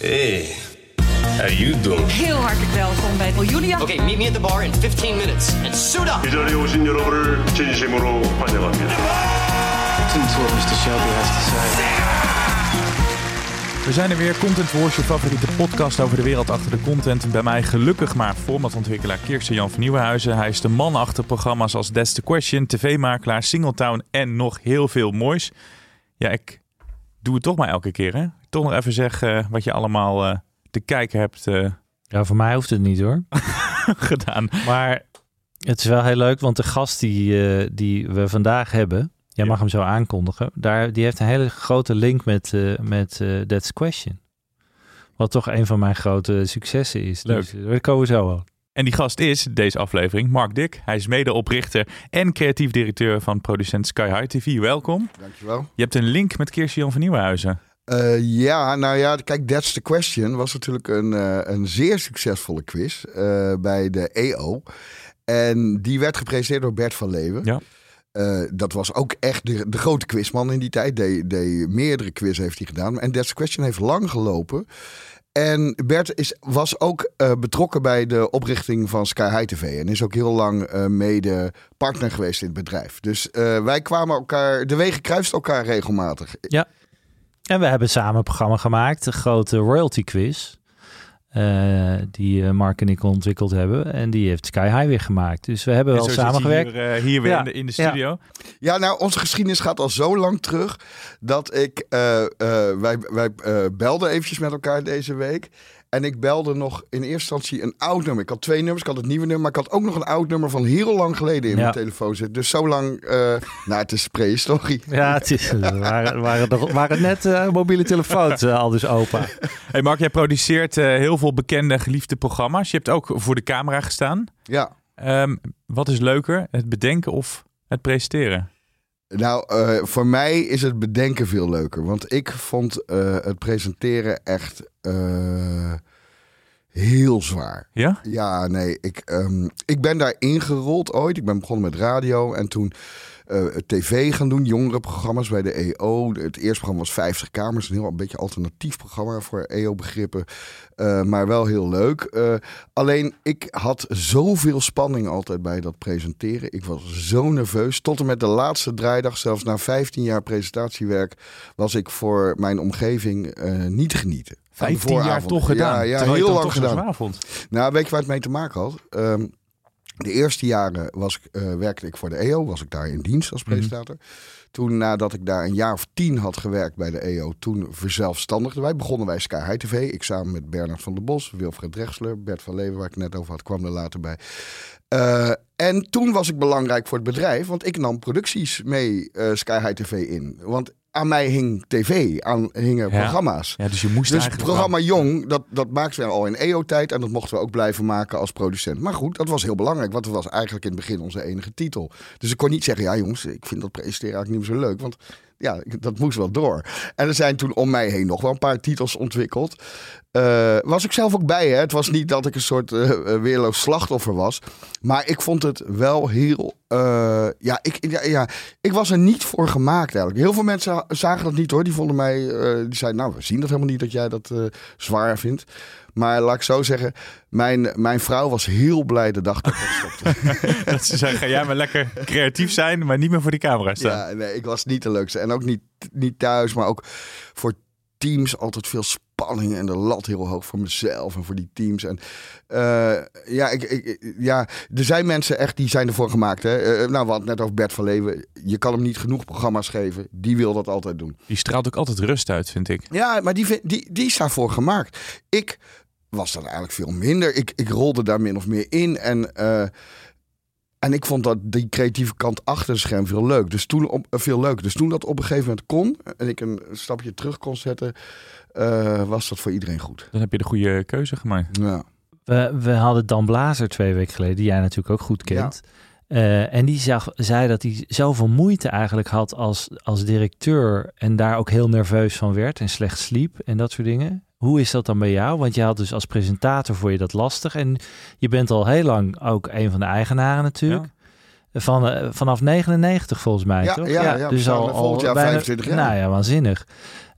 Hey, how you doing? Heel hartelijk welkom bij Julia. Okay, meet me at the bar in 15 minutes and suit up. 이 자리에 오신 여러분을 진심으로 환영합니다. Listen to what Mr. Shelby has to say. We zijn er weer, Content Wars, je favoriete podcast over de wereld achter de content. Bij mij gelukkig maar formatontwikkelaar Kirsten Jan van Nieuwenhuizen. Hij is de man achter programma's als That's the Question, tv-makelaar, Singletown en nog heel veel moois. Ja, ik doe het toch maar elke keer hè. Toch nog even zeggen wat je allemaal eh, te kijken hebt eh, Ja, voor mij hoeft het niet hoor. gedaan. Maar het is wel heel leuk, want de gast die, eh, die we vandaag hebben, jij Ja. mag hem zo aankondigen, daar, die heeft een hele grote link met, eh, met eh, That's Question. Wat toch een van mijn grote successen is. Leuk. Dus, eh, daar komen we zo op. En die gast is deze aflevering Mark Dick. Hij is medeoprichter en creatief directeur van producent Sky High TV. Welkom. Dankjewel. Je hebt een link met Kirsten Jan van Nieuwenhuizen. Eh, ja, nou ja, kijk, That's the Question was natuurlijk een, eh, een zeer succesvolle quiz eh, bij de EO. En die werd gepresenteerd door Bert van Leeuwen. Ja. Dat was ook echt de, de grote quizman in die tijd. De, de meerdere quiz heeft hij gedaan. En That's the Question heeft lang gelopen. En Bert is, was ook betrokken bij de oprichting van Sky High TV. En is ook heel lang mede partner geweest in het bedrijf. Dus wij kwamen elkaar, de wegen kruisten elkaar regelmatig. En we hebben samen een programma gemaakt, de grote royalty quiz. eh, die eh, Mark en ik ontwikkeld hebben. En die heeft Sky High weer gemaakt. Dus we hebben En wel zo zit hij samengewerkt. Hier, eh, hier weer Ja. in de, in de Ja. studio. Ja, nou, onze geschiedenis gaat al zo lang terug dat ik. eh, eh, wij wij eh, belden eventjes met elkaar deze week. En ik belde nog in eerste instantie een oud nummer. Ik had twee nummers. Ik had het nieuwe nummer. Maar ik had ook nog een oud nummer van heel lang geleden in Ja. mijn telefoon zitten. Dus zo lang. eh nou, het is prehistorie. Ja, het is, er waren, waren, net eh, mobiele telefoons eh, al dus open. Hey Mark, jij produceert eh, heel veel bekende, geliefde programma's. Je hebt ook voor de camera gestaan. Ja. Ehm, wat is leuker, het bedenken of het presenteren? Nou, eh, voor mij is het bedenken veel leuker. Want ik vond eh, het presenteren echt eh, heel zwaar. Ja? Ja, nee, ik, ehm, ik ben daar ingerold ooit. Ik ben begonnen met radio en toen eh, tv gaan doen, jongerenprogramma's bij de EO. Het eerste programma was 50 kamers, een heel een beetje alternatief programma voor EO-begrippen, Eh, maar wel heel leuk. Eh, alleen ik had zoveel spanning altijd bij dat presenteren. Ik was zo nerveus. Tot en met de laatste draaidag, zelfs na 15 jaar presentatiewerk, was ik voor mijn omgeving niet genieten. Aan de 15 jaar toch gedaan. Ja, heel lang gedaan. Nou, weet je waar het mee te maken had? Ehm, de eerste jaren was, ik, eh, werkte ik voor de EO, was ik daar in dienst als presentator. Toen, nadat ik daar een jaar of tien had gewerkt bij de EO, toen verzelfstandigden wij. Begonnen wij Sky High TV. Ik samen met Bernard van der Bos, Wilfred Drexler, Bert van Leeuwen, waar ik net over had, kwam er later bij. Eh, en toen was ik belangrijk voor het bedrijf, want ik nam producties mee eh, Sky High TV in. Want mij hing tv, aan hingen Ja. programma's. Ja, dus je moest Dus eigenlijk programma Jong, dat, dat maakten we al in EO-tijd. En dat mochten we ook blijven maken als producent. Maar goed, dat was heel belangrijk. Want het was eigenlijk in het begin onze enige titel. Dus ik kon niet zeggen, ja jongens, ik vind dat presenteren eigenlijk niet meer zo leuk. Want ja, dat moest wel door. En er zijn toen om mij heen nog wel een paar titels ontwikkeld. Eh, was ik zelf ook bij, hè? Het was niet dat ik een soort eh, weerloos slachtoffer was. Maar ik vond het wel heel... ja, ik, ja, ja, ik was er niet voor gemaakt eigenlijk. Heel veel mensen zagen dat niet hoor. Die vonden mij... die zeiden, nou, we zien dat helemaal niet dat jij dat zwaar vindt. Maar laat ik zo zeggen, mijn, mijn vrouw was heel blij de dag dat ik stopte. Dat ze zeggen, ga jij maar lekker creatief zijn, maar niet meer voor die camera staan. Ja, nee, ik was niet de leukste. En ook niet, niet thuis, maar ook voor teams altijd veel spanning en de lat heel hoog voor mezelf en voor die teams. En eh, ja, ik, ik, ja, er zijn mensen echt die zijn ervoor gemaakt. Hè? Eh, nou, we hadden het net over Bert van Leeuwen. Je kan hem niet genoeg programma's geven. Die wil dat altijd doen. Die straalt ook altijd rust uit, vind ik. Ja, maar die, die, die is daarvoor gemaakt. Ik was dat eigenlijk veel minder. Ik, ik rolde daar min of meer in. En, eh, En ik vond dat die creatieve kant achter het scherm veel leuk. Dus toen op, eh, veel leuk. Dus toen dat op een gegeven moment kon en ik een stapje terug kon zetten, eh, was dat voor iedereen goed. Dan heb je de goede keuze gemaakt. Ja. We, we hadden Dan Blazer twee weken geleden, die jij natuurlijk ook goed kent. Eh, en die zag, zei dat hij zoveel moeite eigenlijk had als, als directeur en daar ook heel nerveus van werd en slecht sliep en dat soort dingen. Hoe is dat dan bij jou? Want je had dus als presentator voor je dat lastig en je bent al heel lang ook een van de eigenaren natuurlijk. Van, eh, vanaf 99 volgens mij, Ja, toch? ja, ja, we staan volgend jaar 25 jaar. Nou ja, waanzinnig.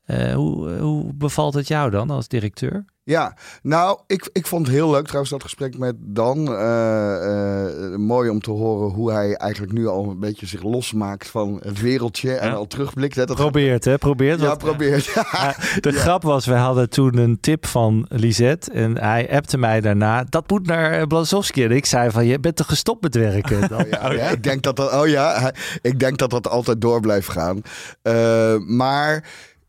Eh, hoe, hoe bevalt het jou dan als directeur? Ja, nou, ik, ik vond het heel leuk trouwens dat gesprek met Dan. Eh, eh, mooi om te horen hoe hij eigenlijk nu al een beetje zich losmaakt van het wereldje en Ja. al terugblikt. Hè, dat Probeert, hè? Probeert. Ja, probeert. Ja, de grap was, we hadden toen een tip van Lisette en hij appte mij daarna, dat moet naar Blazowski. En ik zei van, je bent toch gestopt met werken? Dan- Oh ja, ja, ik denk dat dat, oh ja, hij- ik denk dat dat altijd door blijft gaan. Eh, maar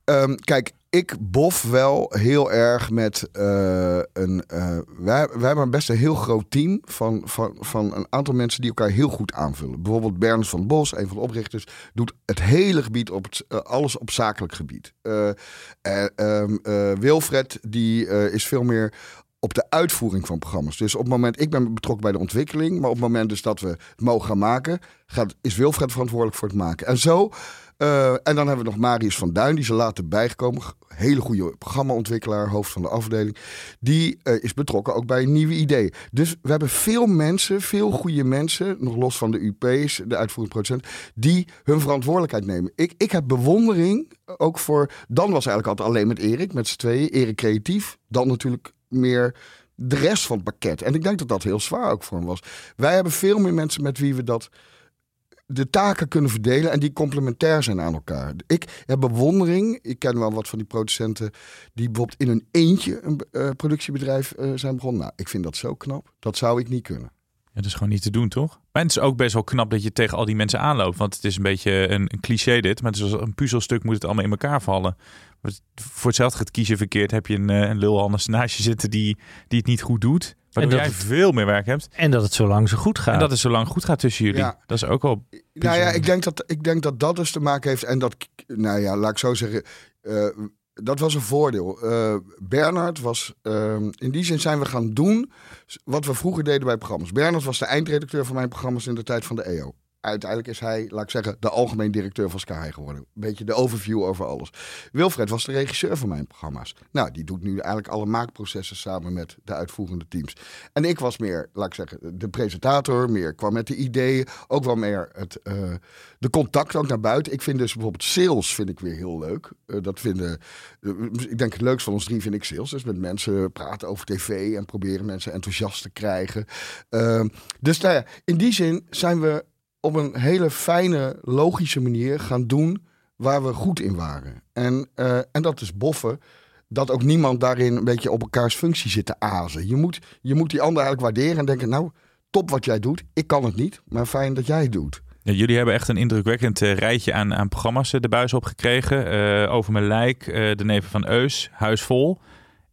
ehm, kijk, ik bof wel heel erg met eh, een. eh, wij, wij hebben best een heel groot team van, van, van een aantal mensen die elkaar heel goed aanvullen. Bijvoorbeeld Berns van Bos, een van de oprichters, doet het hele gebied op het, eh, alles op zakelijk gebied. Eh, eh, ehm, eh, Wilfred, die is veel meer op de uitvoering van programma's. Dus op het moment, ik ben betrokken bij de ontwikkeling, maar op het moment dus dat we het mogen gaan maken, gaat, is Wilfred verantwoordelijk voor het maken. En zo, eh, en dan hebben we nog Marius van Duin, die is er later bijgekomen. Hele goede programmaontwikkelaar, hoofd van de afdeling. Die eh, is betrokken ook bij nieuwe ideeën. Dus we hebben veel mensen, veel goede mensen, nog los van de UP's, de uitvoerend producent, die hun verantwoordelijkheid nemen. Ik, ik heb bewondering ook voor. Dan was eigenlijk altijd alleen met Erik, met z'n tweeën. Erik creatief, dan natuurlijk meer de rest van het pakket. En ik denk dat dat heel zwaar ook voor hem was. Wij hebben veel meer mensen met wie we dat de taken kunnen verdelen en die complementair zijn aan elkaar. Ik heb bewondering. Ik ken wel wat van die producenten die bijvoorbeeld in een eentje een eh, productiebedrijf eh, zijn begonnen. Nou, ik vind dat zo knap. Dat zou ik niet kunnen. Dat is gewoon niet te doen, toch? Maar het is ook best wel knap dat je tegen al die mensen aanloopt. Want het is een beetje een, een cliché dit. Maar het is als een puzzelstuk moet het allemaal in elkaar vallen. Voor hetzelfde gaat kiezen verkeerd. Heb je een, eh, een lul anders naast je zitten die, die het niet goed doet. Waardoor dat jij het- veel meer werk hebt. En dat het zo lang zo goed gaat. En dat het zo lang goed gaat tussen jullie. Ja. Dat is ook wel... Nou ja, ik denk dat, ik denk dat dat dus te maken heeft. En dat, nou ja, laat ik zo zeggen. eh, dat was een voordeel. Eh Bernard was. ehm, in die zin zijn we gaan doen. wat we vroeger deden bij programma's. Bernard was de eindredacteur van mijn programma's in de tijd van de EO. Uiteindelijk is hij, laat ik zeggen, de algemeen directeur van Sky geworden. Een beetje de overview over alles. Wilfred was de regisseur van mijn programma's. Nou, die doet nu eigenlijk alle maakprocessen samen met de uitvoerende teams. En ik was meer, laat ik zeggen, de presentator. Meer kwam met de ideeën. Ook wel meer het, eh, de contact ook naar buiten. Ik vind dus bijvoorbeeld sales vind ik weer heel leuk. Eh, dat vinden, eh, ik denk het leukste van ons drie vind ik sales. Dus met mensen praten over tv en proberen mensen enthousiast te krijgen. Ehm, dus nou ja, in die zin zijn we op een hele fijne, logische manier gaan doen waar we goed in waren. En, eh, en dat is boffen. Dat ook niemand daarin een beetje op elkaars functie zit te azen. Je moet, je moet die ander eigenlijk waarderen en denken: Nou, top wat jij doet. Ik kan het niet, maar fijn dat jij het doet. Ja, jullie hebben echt een indrukwekkend eh, rijtje aan, aan programma's eh, de buis opgekregen. Eh, Over mijn lijk, De Neven van Eus, Huis Vol.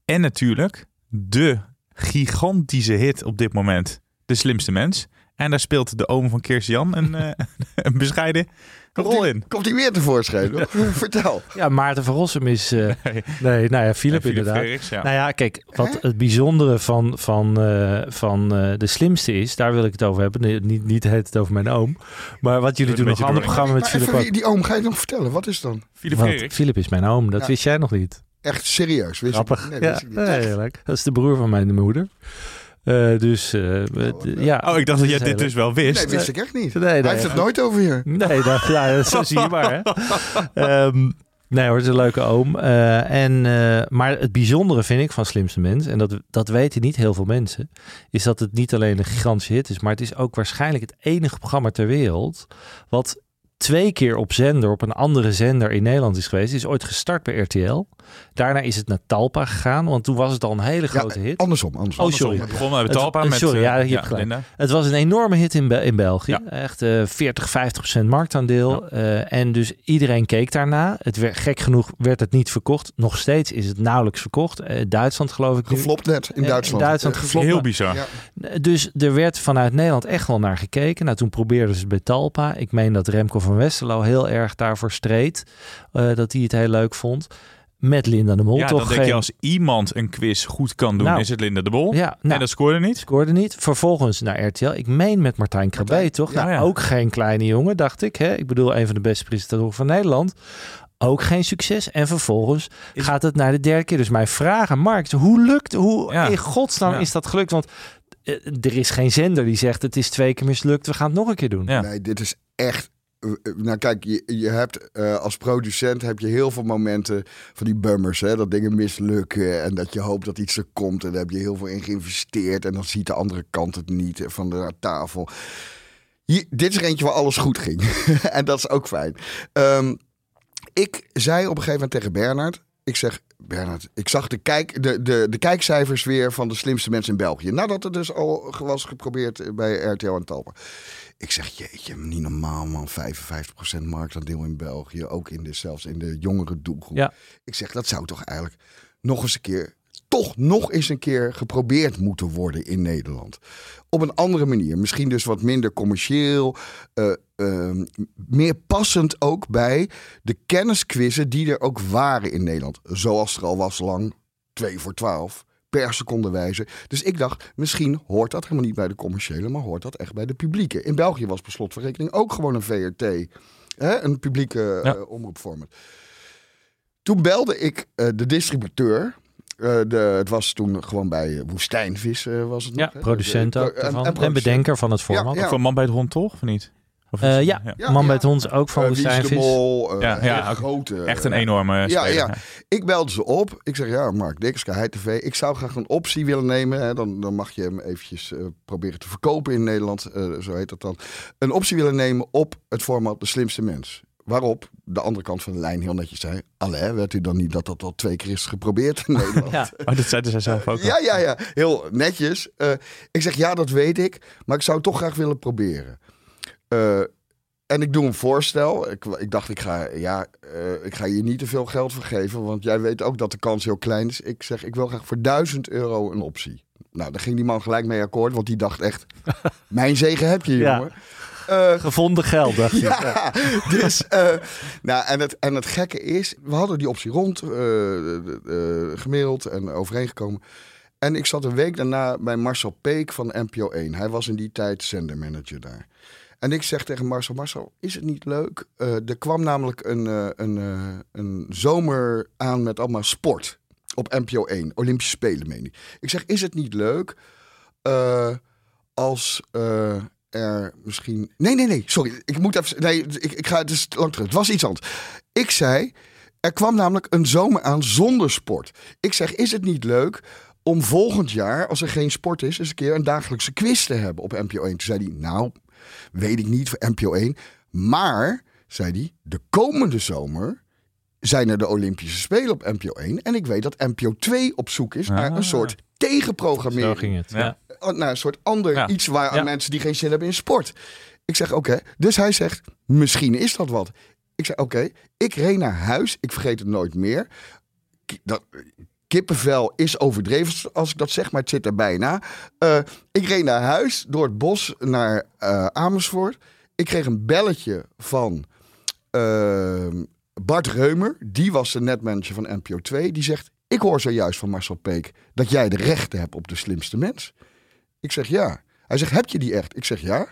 En natuurlijk de gigantische hit op dit moment. De Slimste Mens. En daar speelt de oom van Kirsten-Jan een, eh, een bescheiden rol in. Komt hij weer tevoorschijn? Vertel. Ja, Maarten van Rossum is... eh, nee, nou ja, Philip inderdaad. Ja. Nou ja, kijk, wat het bijzondere van, van, eh, van eh, de slimste is, daar wil ik het over hebben. Nee, niet, niet het over mijn oom. Maar wat jullie doen, nog een ander programma met Philip ook. die oom, ga je nog vertellen? Wat is dan? Philip. Philip is mijn oom, dat Ja. wist jij nog niet. Echt serieus? Wist Grappig. Ik, nee, ja, wist ik niet. nee, heerlijk. Dat is de broer van mijn moeder. Eh, dus, eh, d- ja. Oh, ik dacht dat jij dit dus wel wist. Nee, wist ik echt niet. Nee, nee, Hij heeft het nooit over hier. Nee, dat, ja, zo zie je maar. Hè. Ehm, nee hoor, het is een leuke oom. Eh, en, eh, maar het bijzondere vind ik van Slimste Mens, en dat, dat weten niet heel veel mensen, is dat het niet alleen een gigantische hit is, maar het is ook waarschijnlijk het enige programma ter wereld wat twee keer op zender, op een andere zender in Nederland is geweest. Die is ooit gestart bij RTL. Daarna is het naar Talpa gegaan, want toen was het al een hele grote hit. Andersom, andersom. Oh, sorry. We begonnen met Het- Talpa het- met sorry, eh, ja, je hebt gelijk. Linda. Het was een enorme hit in, Be- in België. Ja. Echt eh 40, 50 procent marktaandeel. Eh, en dus iedereen keek daarna. Het werd, gek genoeg werd het niet verkocht. Nog steeds is het nauwelijks verkocht. Eh, Duitsland geloof ik nu. Geflopt net in Eh, Duitsland. in Duitsland Eh, geflopt. Heel bizar. Ja. Dus er werd vanuit Nederland echt wel naar gekeken. Nou, toen probeerden ze het bij Talpa. Ik meen dat Remco van Westerlo heel erg daarvoor streed. eh, dat hij het heel leuk vond. Met Linda de Mol. Ja, toch dan denk geen... je als iemand een quiz goed kan doen, Nou. is het Linda de Bol. Ja, nou, en dat scoorde niet. scoorde niet. Vervolgens naar RTL. Ik meen met Martijn Krabbe, Martijn, toch? ja. Nou, Ja. Ook geen kleine jongen, dacht ik. Hè? Ik bedoel, een van de beste presentatoren van Nederland. Ook geen succes. En vervolgens Is- gaat het naar de derde keer. Dus mijn vraag aan Mark, hoe lukt, hoe Ja. in godsnaam Ja. is dat gelukt? Want eh, er is geen zender die zegt het is twee keer mislukt, we gaan het nog een keer doen. Ja. Nee, dit is echt. Eh, eh, Nou kijk, je, hebt eh, als producent heb je heel veel momenten van die bummers, hè, dat dingen mislukken en dat je hoopt dat iets er komt en daar heb je heel veel in geïnvesteerd en dan ziet de andere kant het niet van de tafel. Dit is eentje waar alles goed ging en dat is ook fijn. Ehm, ik zei op een gegeven moment tegen Bernard, ik zeg Bernard, ik zag de, kijk, de, de, de kijkcijfers weer van de slimste mensen in België. Nadat het dus al was geprobeerd bij RTL en Talpa. Ik zeg, jeetje, niet normaal man, 55% marktaandeel in België. Ook in de, zelfs in de jongere doelgroep. Ja. Ik zeg, dat zou toch eigenlijk nog eens een keer, toch nog eens een keer geprobeerd moeten worden in Nederland. Op een andere manier. Misschien dus wat minder commercieel. eh, ehm, meer passend ook bij de kennisquizzen die er ook waren in Nederland. Zoals er al was lang, 2 voor 12 per seconde wijze. Dus ik dacht, misschien hoort dat helemaal niet bij de commerciële, maar hoort dat echt bij de publieke. In België was per slot van rekening ook gewoon een VRT, hè, een publieke Ja. eh, omroepvorm. Toen belde ik eh, de distributeur. Eh, de, het was toen gewoon bij Woestijnvis eh, was het Ja, nog. hè? producent De- ook en- bedenker van het format. Ja, ja. Voor Man bij het Hond toch, of niet? Of Eh, ja, Ja, Man ja. bij het Hond ook van Wie is de. Mol, eh, Ja, ja, grote. Echt een enorme ja, speler. ja. Ik belde ze op. Ik zeg, ja, Mark Dikkers, Sky TV. Ik zou graag een optie willen nemen. Hè. Dan, dan mag je hem eventjes eh, proberen te verkopen in Nederland. eh, zo heet dat dan. Een optie willen nemen op het format De Slimste Mens. Waarop de andere kant van de lijn heel netjes zei... Allee, weet u dan niet dat dat al twee keer is geprobeerd in Nederland? Ja. Oh, dat zeiden zij zelf ook. al. Ja, ja, ja. Heel netjes. Eh, ik zeg, ja, dat weet ik. Maar ik zou het toch graag willen proberen. Eh, en ik doe een voorstel. Ik, ik dacht, ik ga, ja, eh, ik ga je niet te veel geld voor geven. Want jij weet ook dat de kans heel klein is. Ik zeg, ik wil graag voor 1000 euro een optie. Nou, daar ging die man gelijk mee akkoord. Want die dacht echt, mijn zegen heb je, Ja. jongen. Eh, Gevonden geld, dacht ik. ja, dus, nou, en het, en het gekke is, we hadden die optie rond, gemaild en overeengekomen. En ik zat een week daarna bij Marcel Peek van NPO 1. Hij was in die tijd zendermanager daar. En ik zeg tegen Marcel, Marcel, is het niet leuk? Eh, er kwam namelijk een, eh, een, eh, een zomer aan met allemaal sport op NPO 1. Olympische Spelen, meen ik. Ik zeg, is het niet leuk als er misschien... Nee, nee, nee, sorry. Ik moet even... Nee, ik, ik ga... Het is lang terug. Het was iets anders. Ik zei... Er kwam namelijk een zomer aan zonder sport. Ik zeg, is het niet leuk om volgend jaar, als er geen sport is, eens een keer een dagelijkse quiz te hebben op NPO 1? Toen zei hij, nou, weet ik niet voor NPO 1. Maar, zei hij, de komende zomer zijn er de Olympische Spelen op NPO 1. En ik weet dat NPO 2 op zoek is naar Ah. een soort tegenprogrammering. Zo ging het. Ja. Nou, een soort ander Ja. iets waar aan Ja. mensen die geen zin hebben in sport. Ik zeg oké. Dus hij zegt, misschien is dat wat. Ik zeg oké. Ik reed naar huis. Ik vergeet het nooit meer. Dat, kippenvel is overdreven als ik dat zeg, maar het zit er bijna. Eh, ik reed naar huis door het bos naar eh, Amersfoort. Ik kreeg een belletje van ehm, Bart Reumer. Die was de netmanager van NPO 2. Die zegt, ik hoor zojuist van Marcel Peek dat jij de rechten hebt op de slimste mens. Ik zeg ja. Hij zegt, heb je die echt? Ik zeg ja.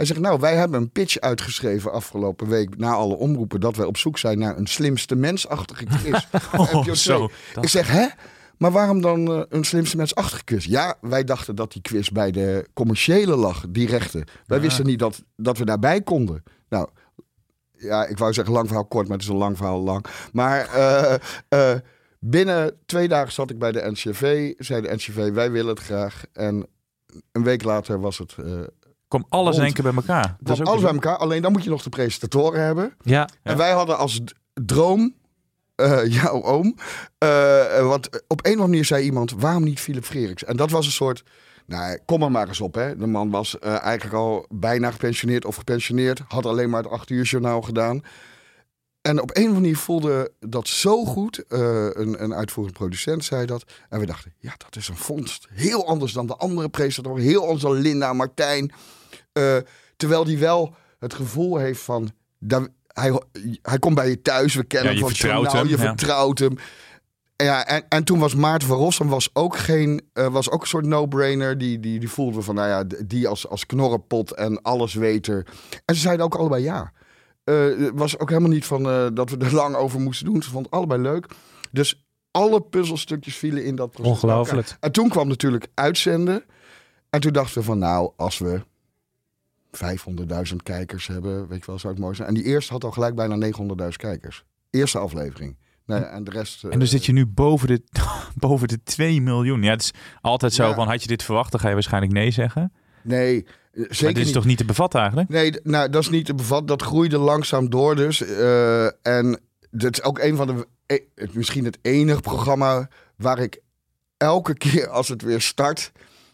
Hij zegt, nou, wij hebben een pitch uitgeschreven afgelopen week na alle omroepen dat wij op zoek zijn naar een slimste mensachtige quiz. voor NPO 2. zo. Dat- Ik zeg, hè? Maar waarom dan eh, een slimste mensachtige quiz? Ja, wij dachten dat die quiz bij de commerciële lag, die rechten. Wij wisten niet dat, dat we daarbij konden. Nou, ja, ik wou zeggen lang verhaal kort, maar het is een lang verhaal lang. Maar eh, eh, binnen twee dagen zat ik bij de NCV. Zei de NCV, wij willen het graag. En een week later was het Kwam alles in één keer bij elkaar. Dat is ook alles bij elkaar. Alleen dan moet je nog de presentatoren hebben. Ja, En wij hadden als droom, eh, jouw oom, want op een of andere manier zei iemand, waarom niet Philip Freriks? En dat was een soort, nou, kom er maar eens op. Hè. De man was eh, eigenlijk al bijna gepensioneerd of gepensioneerd, had alleen maar het acht uur journaal gedaan. En op een of andere manier voelde dat zo goed. Eh, een, een uitvoerend producent zei dat. En we dachten, ja, dat is een vondst. Heel anders dan de andere presentatoren. Heel anders dan Linda, Martijn. Eh, terwijl die wel het gevoel heeft van... hij, hij komt bij je thuis, we kennen Ja, je hem van vertrouwt journaal, hem, je ja. vertrouwt hem. En Ja, en, en toen was Maarten van Rossum was ook, geen, eh, was ook een soort no-brainer. Die, die, die voelden we van, nou ja, die als, als knorrenpot en allesweter. En ze zeiden ook allebei ja. Eh, Het was ook helemaal niet van eh, dat we er lang over moesten doen. Ze vonden het allebei leuk. Dus alle puzzelstukjes vielen in dat proces. Ongelooflijk. En toen kwam natuurlijk uitzenden. En toen dachten we van, nou, als we 500.000 kijkers hebben, weet je wel, zou het mooi zijn. En die eerste had al gelijk bijna 900.000 kijkers. Eerste aflevering. Ja, en de rest... En dan zit je nu boven de, boven de 2 miljoen. Ja, het is altijd zo Ja. van, had je dit verwacht, dan ga je waarschijnlijk nee zeggen. Nee, eh, zeker maar dit is niet. toch niet te bevatten eigenlijk? Nee, nou, dat is niet te bevatten. Dat groeide langzaam door dus. Eh, en dat is ook een van de... e- misschien het enige programma waar ik elke keer als het weer start...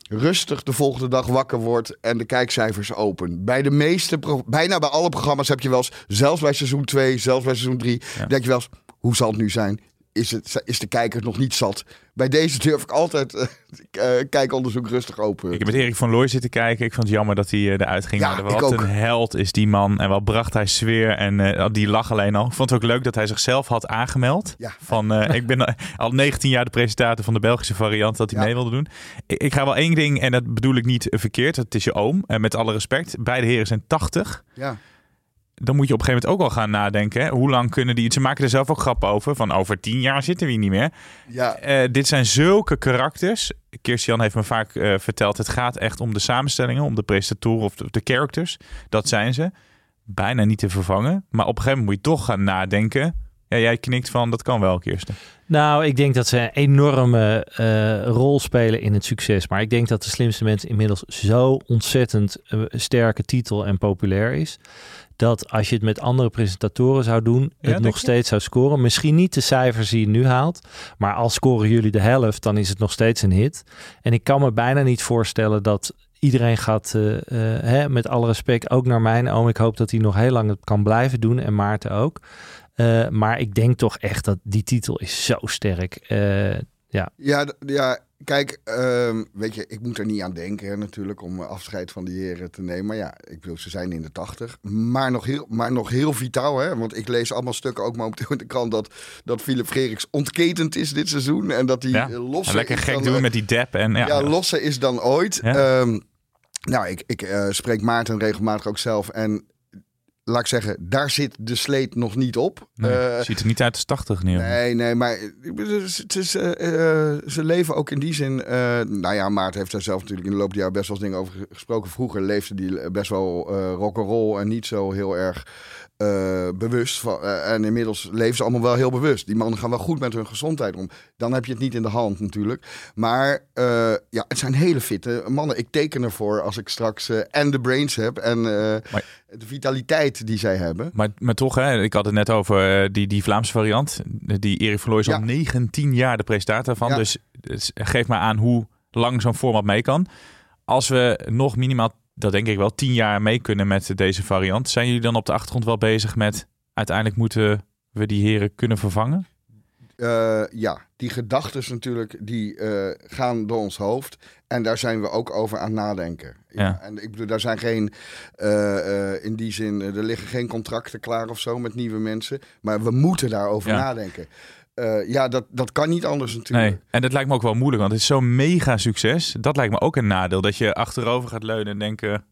rustig de volgende dag wakker word en de kijkcijfers open. Bij de meeste, bijna bij alle programma's heb je wel eens... zelfs bij seizoen 2, zelfs bij seizoen 3... Ja. denk je wel eens, hoe zal het nu zijn? Is, het, is de kijker nog niet zat? Bij deze durf ik altijd eh, kijkonderzoek rustig open. Ik heb met Erik van Looy zitten kijken. Ik vond het jammer dat hij eh, eruit ging. Ja, maar ik wat ook. een held is die man. En wat bracht hij sfeer. En die lag alleen al. Ik vond het ook leuk dat hij zichzelf had aangemeld. Ja. Van, ik ben al 19 jaar de presentator van de Belgische variant. Dat hij Ja. mee wilde doen. Ik, ik ga wel één ding. En dat bedoel ik niet verkeerd. Het is je oom. En met alle respect. Beide heren zijn 80. Ja. Dan moet je op een gegeven moment ook al gaan nadenken. Hè? Hoe lang kunnen die... Ze maken er zelf ook grappen over. Van over 10 jaar zitten we hier niet meer. Ja, Eh, dit zijn zulke karakters. Kirstian heeft me vaak eh, verteld, het gaat echt om de samenstellingen, om de presentatoren of de, de characters. Dat zijn ze. Bijna niet te vervangen. Maar op een gegeven moment moet je toch gaan nadenken. Ja, jij knikt van, dat kan wel, Kirsten. Nou, ik denk dat ze een enorme eh, rol spelen in het succes. Maar ik denk dat de slimste mensen inmiddels zo ontzettend sterke titel en populair is. Dat als je het met andere presentatoren zou doen, het nog steeds zou scoren. Misschien niet de cijfers die je nu haalt. Maar als scoren jullie de helft, dan is het nog steeds een hit. En ik kan me bijna niet voorstellen dat iedereen gaat, eh, eh, hè, met alle respect, ook naar mijn oom. Ik hoop dat hij nog heel lang het kan blijven doen. En Maarten ook. Eh, maar ik denk toch echt dat die titel is zo sterk. Ja. Ja, ja kijk, ehm, weet je, ik moet er niet aan denken hè, natuurlijk om eh, afscheid van die heren te nemen. Maar ja, ik bedoel, ze zijn in de tachtig. Maar nog heel, maar nog heel vitaal, hè. Want ik lees allemaal stukken, ook momenteel in de krant, dat, dat Philip Freriks ontketend is dit seizoen. En dat hij Ja. eh, losser Lekker is gek dan, doen met die dap. En, ja, ja, losser is dan ooit. Ja. Ehm, nou, ik, ik eh, spreek Maarten regelmatig ook zelf. En laat ik zeggen, daar zit de sleet nog niet op. Nee, Eh, ziet er niet uit als 80 nieuw. Nee, nee, maar het is, eh, eh, ze leven ook in die zin. eh, nou ja, Maarten heeft daar zelf natuurlijk in de loop der jaren best wel eens dingen over gesproken. Vroeger leefde die best wel eh rock'n'roll en niet zo heel erg eh, bewust. Van, eh, en inmiddels leven ze allemaal wel heel bewust. Die mannen gaan wel goed met hun gezondheid om. Dan heb je het niet in de hand natuurlijk. Maar eh, ja, het zijn hele fitte mannen. Ik teken ervoor als ik straks en de brains heb en Maar- de vitaliteit die zij hebben. Maar, maar toch, hè, ik had het net over die, die Vlaamse variant. Die Erik van Looy is Ja. al 19 jaar de presentator van. Ja. Dus, dus geef maar aan hoe lang zo'n format mee kan. Als we nog minimaal, dat denk ik wel, 10 jaar mee kunnen met deze variant. Zijn jullie dan op de achtergrond wel bezig met... uiteindelijk moeten we die heren kunnen vervangen? Eh, ja, die gedachten natuurlijk, die eh, gaan door ons hoofd. En daar zijn we ook over aan het nadenken. Ja. Ja. En ik bedoel, daar zijn geen, eh, in die zin, er liggen geen contracten klaar of zo met nieuwe mensen. Maar we moeten daarover Ja. nadenken. Eh, ja, dat, dat kan niet anders natuurlijk. Nee. En dat lijkt me ook wel moeilijk, want het is zo'n mega succes. Dat lijkt me ook een nadeel. Dat je achterover gaat leunen en denken...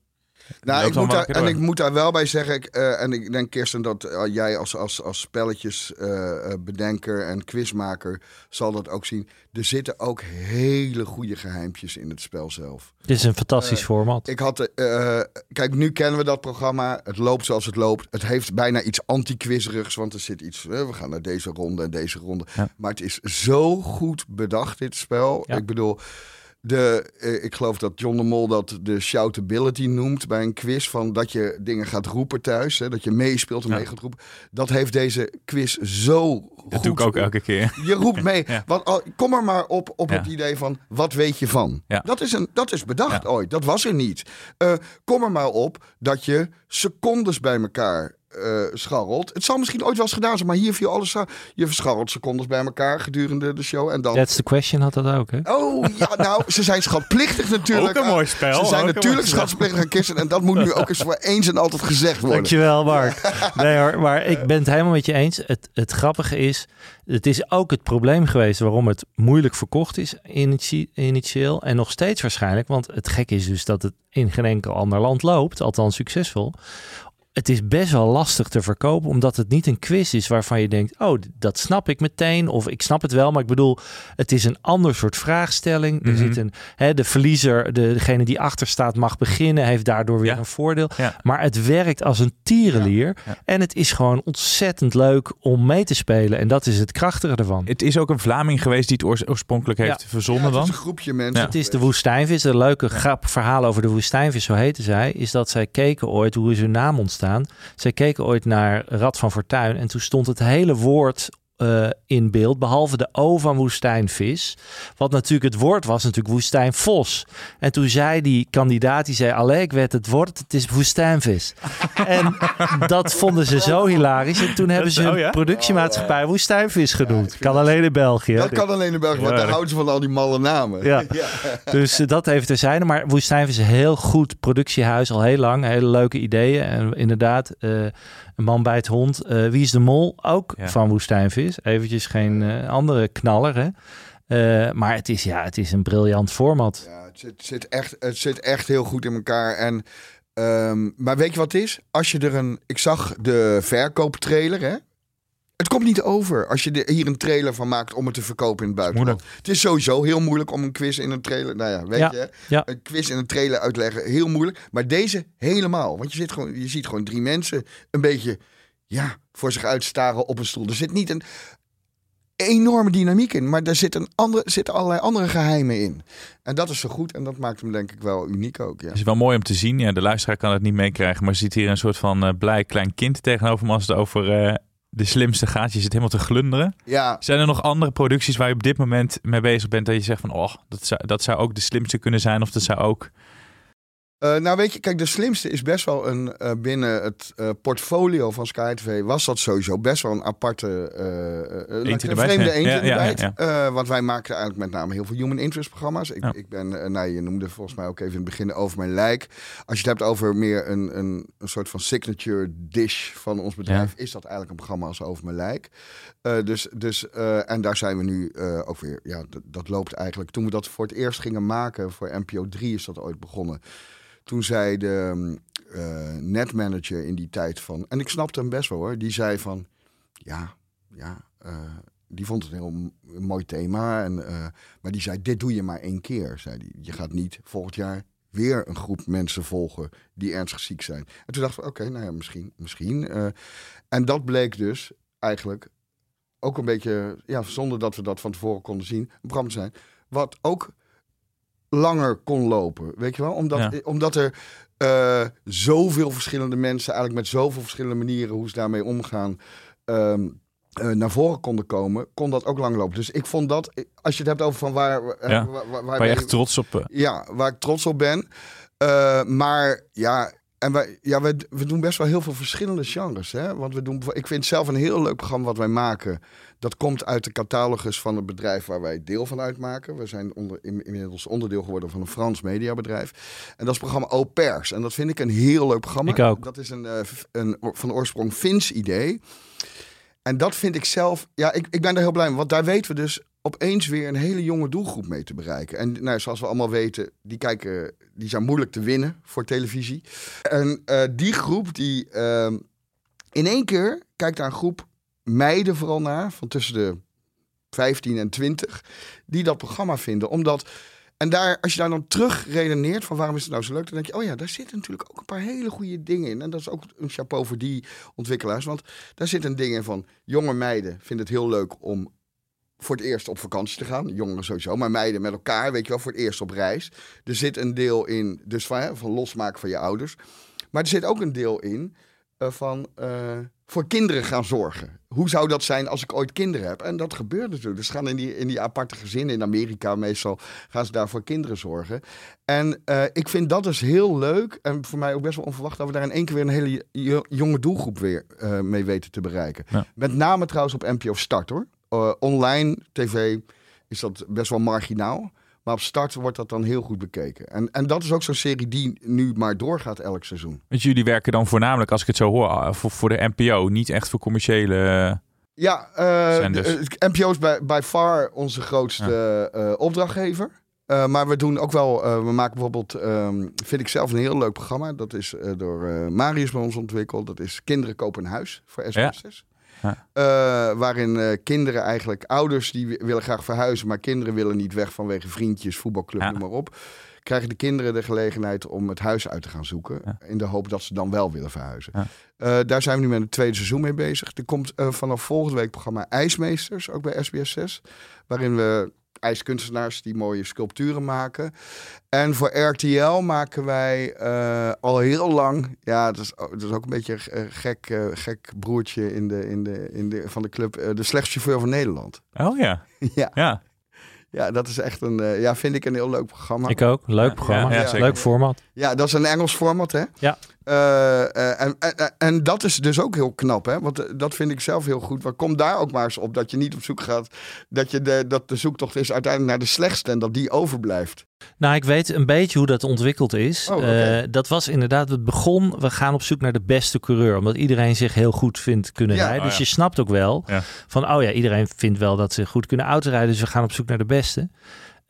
Nou, ik moet daar, en door. ik moet daar wel bij zeggen, ik, eh, en ik denk Kirsten dat eh, jij als, als, als spelletjesbedenker en quizmaker zal dat ook zien. Er zitten ook hele goede geheimpjes in het spel zelf. Dit is een fantastisch Eh, format. Ik had, eh, kijk, nu kennen we dat programma. Het loopt zoals het loopt. Het heeft bijna iets anti-quizerigs, want er zit iets. eh, we gaan naar deze ronde en deze ronde. Ja. Maar het is zo goed bedacht, dit spel. Ja. Ik bedoel, de, eh, ik geloof dat John de Mol dat de shoutability noemt bij een quiz. Van dat je dingen gaat roepen thuis. Hè, dat je meespeelt en Ja. mee gaat roepen. Dat heeft deze quiz zo goed. Dat doe ik ook elke keer. Je roept mee. Ja. Want, al- kom er maar op, op Ja. het idee van, wat weet je van? Dat, is een, dat is bedacht ooit. Dat was er niet. Eh, kom er maar op dat je secondes bij elkaar eh, scharrelt. Het zal misschien ooit wel eens gedaan zijn, maar hier viel alles zo. Je scharrelt secondes bij elkaar gedurende de show. En dan... That's the question had dat ook, hè? Oh, ja, nou, ze zijn schatplichtig natuurlijk. Ook een mooi spel, Ze zijn natuurlijk schatplichtig aan kisten. En dat moet nu ook eens voor eens en altijd gezegd worden. Dankjewel, Mark. Nee hoor, maar ik ben het helemaal met je eens. Het, het grappige is, het is ook het probleem geweest waarom het moeilijk verkocht is initie- initieel. En nog steeds waarschijnlijk, want het gek is dus dat het in geen enkel ander land loopt, althans succesvol. Het is best wel lastig te verkopen, omdat het niet een quiz is waarvan je denkt: oh, dat snap ik meteen. Of ik snap het wel, maar ik bedoel, het is een ander soort vraagstelling. Er Mhm. zit een, hè, de verliezer, de, degene die achter staat, mag beginnen, heeft daardoor weer Ja. een voordeel. Ja. Maar het werkt als een tierenlier. Ja. En het is gewoon ontzettend leuk om mee te spelen. En dat is het krachtige ervan. Het is ook een Vlaming geweest die het oors- oorspronkelijk heeft Ja. verzonnen Ja, het dan. is een groepje mensen. Ja. Het is de woestijnvis. Een leuke grap verhaal over de woestijnvis, zo heette zij, is dat zij keken ooit, hoe is hun naam ontstaan? Zij keken ooit naar Rad van Fortuin en toen stond het hele woord eh, in beeld, behalve de O van woestijnvis. Wat natuurlijk het woord was, natuurlijk woestijnvos. En toen zei die kandidaat, die zei, allee, ik weet het woord, het is woestijnvis. en dat vonden ze zo hilarisch. En toen hebben ze oh hun ja? productiemaatschappij woestijnvis genoemd. kan alleen in België. Dat kan alleen in België, want Ja, daar houden ze van al die malle namen. Ja. Dus eh, dat heeft er zijn. Maar Woestijnvis is een heel goed productiehuis al heel lang. Hele leuke ideeën. En inderdaad, eh, een man bij het hond. Eh, Wie is de Mol? Ook Ja. van Woestijnvis. Eventjes geen eh, andere knaller, hè? Eh, maar het is, ja, het is een briljant format. Ja, het, zit, zit echt, het zit echt heel goed in elkaar. En, ehm, maar weet je wat het is? Als je er een. Ik zag de verkooptrailer, hè? Het komt niet over als je er hier een trailer van maakt om het te verkopen in het buitenland. Het is sowieso heel moeilijk om een quiz in een trailer. Nou ja, weet Ja, je, ja. een quiz in een trailer uitleggen, heel moeilijk. Maar deze helemaal. Want je, zit gewoon, je ziet gewoon drie mensen een beetje ja, voor zich uitstaren op een stoel. Er zit niet een enorme dynamiek in, maar er zit een andere, zitten allerlei andere geheimen in. En dat is zo goed en dat maakt hem denk ik wel uniek ook. Ja. Het is wel mooi om te zien. Ja, de luisteraar kan het niet meekrijgen, maar ziet hier een soort van eh, blij klein kind tegenover hem als het over eh, de slimste gaat. Je zit helemaal te glunderen. ja, Zijn er nog andere producties waar je op dit moment mee bezig bent dat je zegt van, oh, dat zou, dat zou ook de slimste kunnen zijn of dat zou ook... Eh, nou weet je, kijk, de slimste is best wel een eh, binnen het eh, portfolio van Sky TV was dat sowieso best wel een aparte de een vreemde eend Ja, want wij maken eigenlijk met name heel veel human interest programma's. Ik, ik ben, nou je noemde volgens mij ook even in het begin over mijn lijk. Als je het hebt over meer een, een, een soort van signature dish van ons bedrijf, is dat eigenlijk een programma als over mijn lijk. Dus, dus, en daar zijn we nu ook weer, ja, dat, dat loopt eigenlijk. Toen we dat voor het eerst gingen maken, voor NPO 3 is dat ooit begonnen. Toen zei de mm, eh, netmanager in die tijd van, en ik snapte hem best wel hoor, die zei van, ja, ja, eh, die vond het een heel mooi thema. En, eh, maar die zei, dit doe je maar één keer, zei die. Je gaat niet volgend jaar weer een groep mensen volgen die ernstig ziek zijn. En toen dachten we, oké, nou ja, misschien, misschien. en dat bleek dus eigenlijk ook een beetje, ja, zonder dat we dat van tevoren konden zien, een programma zijn, wat ook langer kon lopen. Weet je wel? Omdat, Ja. omdat er eh, zoveel verschillende mensen, eigenlijk met zoveel verschillende manieren hoe ze daarmee omgaan, ehm, eh, naar voren konden komen, kon dat ook lang lopen. Dus ik vond dat, als je het hebt over van waar, Ja. waar, waar, Waar je echt trots op... ja, waar ik trots op ben. Maar ja, en wij, ja we, we doen best wel heel veel verschillende genres. Hè? Want we doen, ik vind zelf een heel leuk programma wat wij maken. Dat komt uit de catalogus van het bedrijf waar wij deel van uitmaken. We zijn onder, in- inmiddels onderdeel geworden van een Frans mediabedrijf. En dat is het programma Au Pairs. En dat vind ik een heel leuk programma. Ik ook. Dat is een, eh, een van oorsprong Fins idee. En dat vind ik zelf, ja, ik, ik ben daar heel blij mee. Want daar weten we dus opeens weer een hele jonge doelgroep mee te bereiken. En nou, zoals we allemaal weten, die, kijken, die zijn moeilijk te winnen voor televisie. En eh, die groep, die ehm, in één keer kijkt daar een groep meiden vooral naar, van tussen de 15 en 20, die dat programma vinden. Omdat, en daar, als je daar dan terug redeneert van waarom is het nou zo leuk, dan denk je, oh ja, daar zitten natuurlijk ook een paar hele goede dingen in. En dat is ook een chapeau voor die ontwikkelaars. Want daar zit een ding in van jonge meiden vinden het heel leuk om voor het eerst op vakantie te gaan. Jongeren sowieso, maar meiden met elkaar, weet je wel, voor het eerst op reis. Er zit een deel in, dus van, hè, van losmaken van je ouders. Maar er zit ook een deel in eh, van eh, voor kinderen gaan zorgen. Hoe zou dat zijn als ik ooit kinderen heb? En dat gebeurt natuurlijk. Dus gaan in die, in die aparte gezinnen in Amerika meestal gaan ze daar voor kinderen zorgen. En eh, ik vind dat dus heel leuk. En voor mij ook best wel onverwacht dat we daar in één keer weer een hele jo- jonge doelgroep weer mee weten te bereiken. Ja. Met name trouwens op NPO Start hoor. Eh, online tv is dat best wel marginaal. Maar op Start wordt dat dan heel goed bekeken. En, en dat is ook zo'n serie die nu maar doorgaat elk seizoen. Want jullie werken dan voornamelijk, als ik het zo hoor, ah, voor, voor de NPO. Niet echt voor commerciële... eh, Ja, eh, de- eh, NPO is bij, by far onze grootste eh, opdrachtgever. Eh, maar we doen ook wel, eh, we maken bijvoorbeeld, ehm, vind ik zelf een heel leuk programma. Dat is eh, door eh, Marius bij ons ontwikkeld. Dat is Kinderen kopen een huis voor SBS6. Ja. Eh, waarin eh, kinderen eigenlijk, ouders die wi- willen graag verhuizen, maar kinderen willen niet weg vanwege vriendjes, voetbalclub, Ja. noem maar op. Krijgen de kinderen de gelegenheid om het huis uit te gaan zoeken. Ja. In de hoop dat ze dan wel willen verhuizen. Eh, daar zijn we nu met het tweede seizoen mee bezig. Er komt vanaf volgende week programma IJsmeesters, ook bij SBS 6. Waarin we ijskunstenaars die mooie sculpturen maken. En voor RTL maken wij eh, al heel lang... Ja, dat is, dat is ook een beetje een eh, gek, eh, gek broertje in de, in de, in de, van de club. de slechtste chauffeur van Nederland. Oh ja, ja, ja. ja, dat is echt een... eh, ja, vind ik een heel leuk programma. Ik ook. Leuk programma. ja. Leuk format. Ja, dat is een Engels format, hè? Ja. Eh, eh, en, en, en dat is dus ook heel knap, hè? Want eh, dat vind ik zelf heel goed. Maar kom daar ook maar eens op dat je niet op zoek gaat. Dat, je de, dat de zoektocht is uiteindelijk naar de slechtste en dat die overblijft. Nou, ik weet een beetje hoe dat ontwikkeld is. Oh. Eh, dat was inderdaad, het begon, we gaan op zoek naar de beste coureur. Omdat iedereen zich heel goed vindt kunnen Ja. rijden. Oh, dus ja. je snapt ook wel Ja. van, oh ja, iedereen vindt wel dat ze goed kunnen autorijden. Dus we gaan op zoek naar de beste.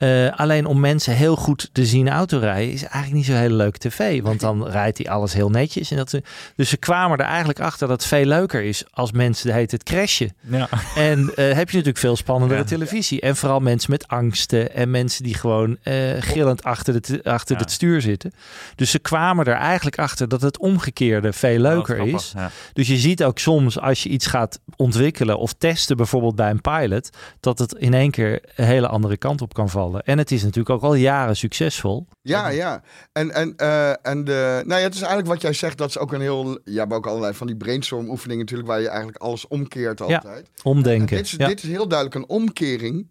Eh, alleen om mensen heel goed te zien autorijden is eigenlijk niet zo hele leuke tv. Want dan rijdt hij alles heel netjes. En dat, dus ze kwamen er eigenlijk achter dat het veel leuker is als mensen heet het crashen. ja. En eh, heb je natuurlijk veel spannendere Ja. televisie. En vooral mensen met angsten. En mensen die gewoon eh, gillend achter, de, achter Ja. het stuur zitten. Dus ze kwamen er eigenlijk achter dat het omgekeerde veel leuker Wel grappig, is. Dus je ziet ook soms als je iets gaat ontwikkelen of testen, bijvoorbeeld bij een pilot, dat het in één keer een hele andere kant op kan vallen. En het is natuurlijk ook al jaren succesvol. Ja, ja. En, en, eh, en de, nou ja, het is eigenlijk wat jij zegt, dat is ook een heel. Je hebt ook allerlei van die brainstorm oefeningen natuurlijk, waar je eigenlijk alles omkeert Ja. altijd. Omdenken. En dit, is, ja. dit is heel duidelijk een omkering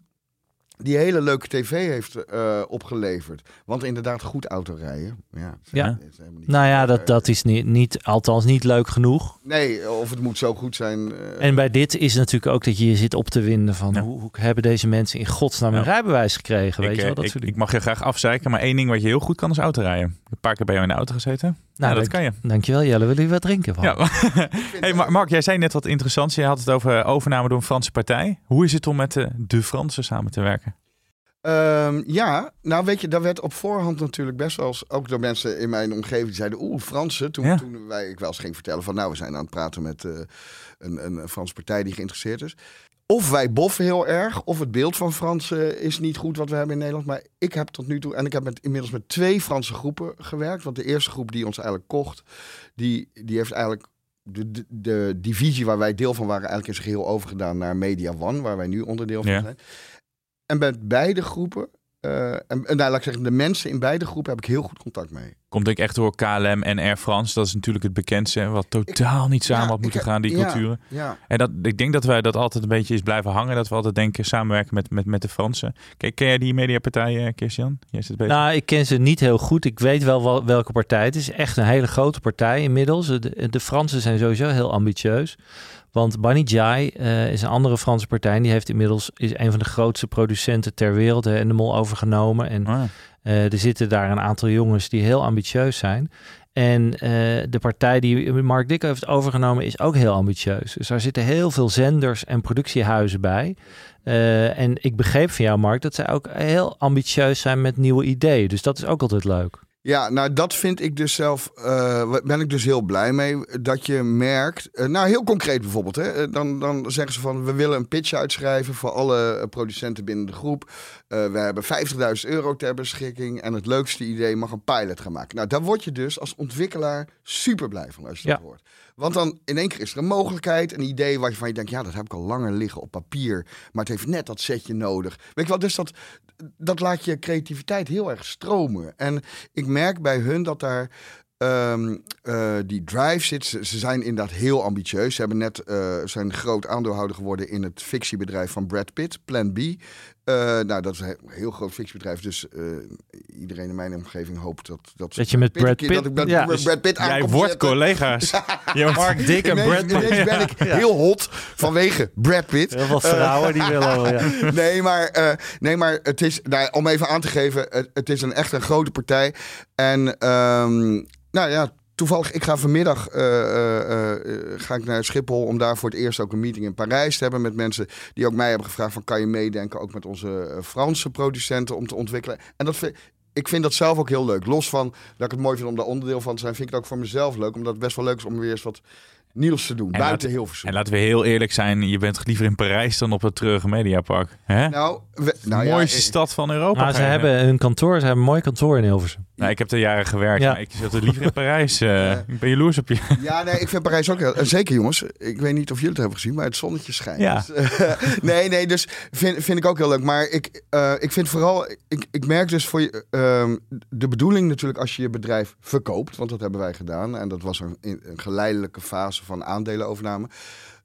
die hele leuke tv heeft eh, opgeleverd. Want inderdaad, goed autorijden. Ja, Ja. is helemaal niet- Nou ja, dat, dat is niet, niet, althans niet leuk genoeg. Nee, of het moet zo goed zijn. eh, En bij dit is natuurlijk ook dat je je zit op te winden van Ja. hoe, hoe hebben deze mensen in godsnaam een Ja. rijbewijs gekregen? Weet Ik, je eh, wel, dat ik, soort ik mag je graag afzeiken, maar één ding wat je heel goed kan is autorijden. Ik heb Een paar keer bij jou in de auto gezeten. Nou, dat kan je. Dankjewel Jelle, willen jullie wat drinken van? Ja. hey, Mar- Mark, jij zei net wat interessants. Je had het over overname door een Franse partij. Hoe is het om met de, de Fransen samen te werken? Ehm, ja, nou weet je, daar werd op voorhand natuurlijk best wel eens, ook door mensen in mijn omgeving, die zeiden, oeh, Fransen. Toen, Ja. toen wij, ik wel eens ging vertellen van, nou, we zijn aan het praten met eh, een, een Franse partij die geïnteresseerd is. Of wij boffen heel erg, of het beeld van Fransen is niet goed wat we hebben in Nederland. Maar ik heb tot nu toe, en ik heb met, inmiddels met twee Franse groepen gewerkt. Want de eerste groep die ons eigenlijk kocht, die, die heeft eigenlijk de, de, de divisie waar wij deel van waren, eigenlijk in zijn geheel overgedaan naar Media One, waar wij nu onderdeel van Ja. zijn. En met beide groepen, eh, en, en nou, laat ik zeggen, de mensen in beide groepen heb ik heel goed contact mee. Komt denk ik echt door KLM en Air France. Dat is natuurlijk het bekendste. Wat totaal niet samen Ja, had moeten ik- gaan, die ja, culturen. Ja, En dat, ik denk dat wij dat altijd een beetje is blijven hangen. Dat we altijd denken samenwerken met, met, met de Fransen. Ken, ken jij die mediapartij, uh, Christian? Jij zit bezig. Nou, ik ken ze niet heel goed. Ik weet wel wel welke partij. Het is echt een hele grote partij inmiddels. De, de Fransen zijn sowieso heel ambitieus. Want Banijay eh is een andere Franse partij. En die heeft inmiddels is een van de grootste producenten ter wereld. En de mol overgenomen. En Ah, eh, er zitten daar een aantal jongens die heel ambitieus zijn. En eh, de partij die Mark Dick heeft overgenomen is ook heel ambitieus. Dus daar zitten heel veel zenders en productiehuizen bij. En ik begreep van jou, Mark, dat zij ook heel ambitieus zijn met nieuwe ideeën. Dus dat is ook altijd leuk. Ja, nou dat vind ik dus zelf, uh, ben ik dus heel blij mee. Dat je merkt, uh, nou heel concreet bijvoorbeeld, hè, eh, dan, dan zeggen ze van we willen een pitch uitschrijven voor alle producenten binnen de groep. Uh, we hebben 50.000 euro ter beschikking en het leukste idee mag een pilot gaan maken. Nou, daar word je dus als ontwikkelaar super blij van als je dat hoort. Want dan in één keer is er een mogelijkheid, een idee waarvan je denkt, ja, dat heb ik al langer liggen op papier, maar het heeft net dat setje nodig. Weet je wel, dus dat, dat laat je creativiteit heel erg stromen. En ik merk bij hun dat daar Um, uh, die drive zit. Ze, ze, zijn inderdaad heel ambitieus. Ze hebben net uh, zijn groot aandeelhouder geworden in het fictiebedrijf van Brad Pitt, Plan B. Uh, nou, dat is een heel groot fictiebedrijf. Dus iedereen in mijn omgeving hoopt dat... Dat, dat je met Brad Pitt... Dat ik met ja. Brad Pitt Jij wordt zetten. collega's. je Mark Dick en Brad Pitt. Ineens ben ik heel hot vanwege Brad Pitt. Heel veel vrouwen die willen wel, ja. nee, maar, nee, maar het is... Nou, om even aan te geven, het, het is een echt een grote partij. En... Um, nou ja, toevallig, ik ga vanmiddag uh, uh, uh, ga ik naar Schiphol om daar voor het eerst ook een meeting in Parijs te hebben met mensen die ook mij hebben gevraagd van kan je meedenken ook met onze Franse producenten om te ontwikkelen. En dat ik vind dat zelf ook heel leuk. Los van dat ik het mooi vind om daar onderdeel van te zijn, vind ik het ook voor mezelf leuk. Omdat het best wel leuk is om weer eens wat nieuws te doen. En buiten heel veel. En laten we heel eerlijk zijn, je bent liever in Parijs dan op het treurige Mediapark. Hè? Nou, we, nou mooiste ja, stad van Europa. Nou, ze hebben een kantoor, ze hebben een mooi kantoor in Hilversum. Nou, ik heb er jaren gewerkt, ja. maar ik zat liever in Parijs. Uh, ik ben jaloers op je. Ja, nee, ik vind Parijs ook heel... Zeker jongens, ik weet niet of jullie het hebben gezien, maar het zonnetje schijnt. Ja. Dus, uh, nee, nee, dus vind, vind ik ook heel leuk. Maar ik, uh, ik vind vooral, ik, ik merk dus voor je, ehm, de bedoeling natuurlijk als je je bedrijf verkoopt, want dat hebben wij gedaan. En dat was een, een geleidelijke fase van aandelenovername.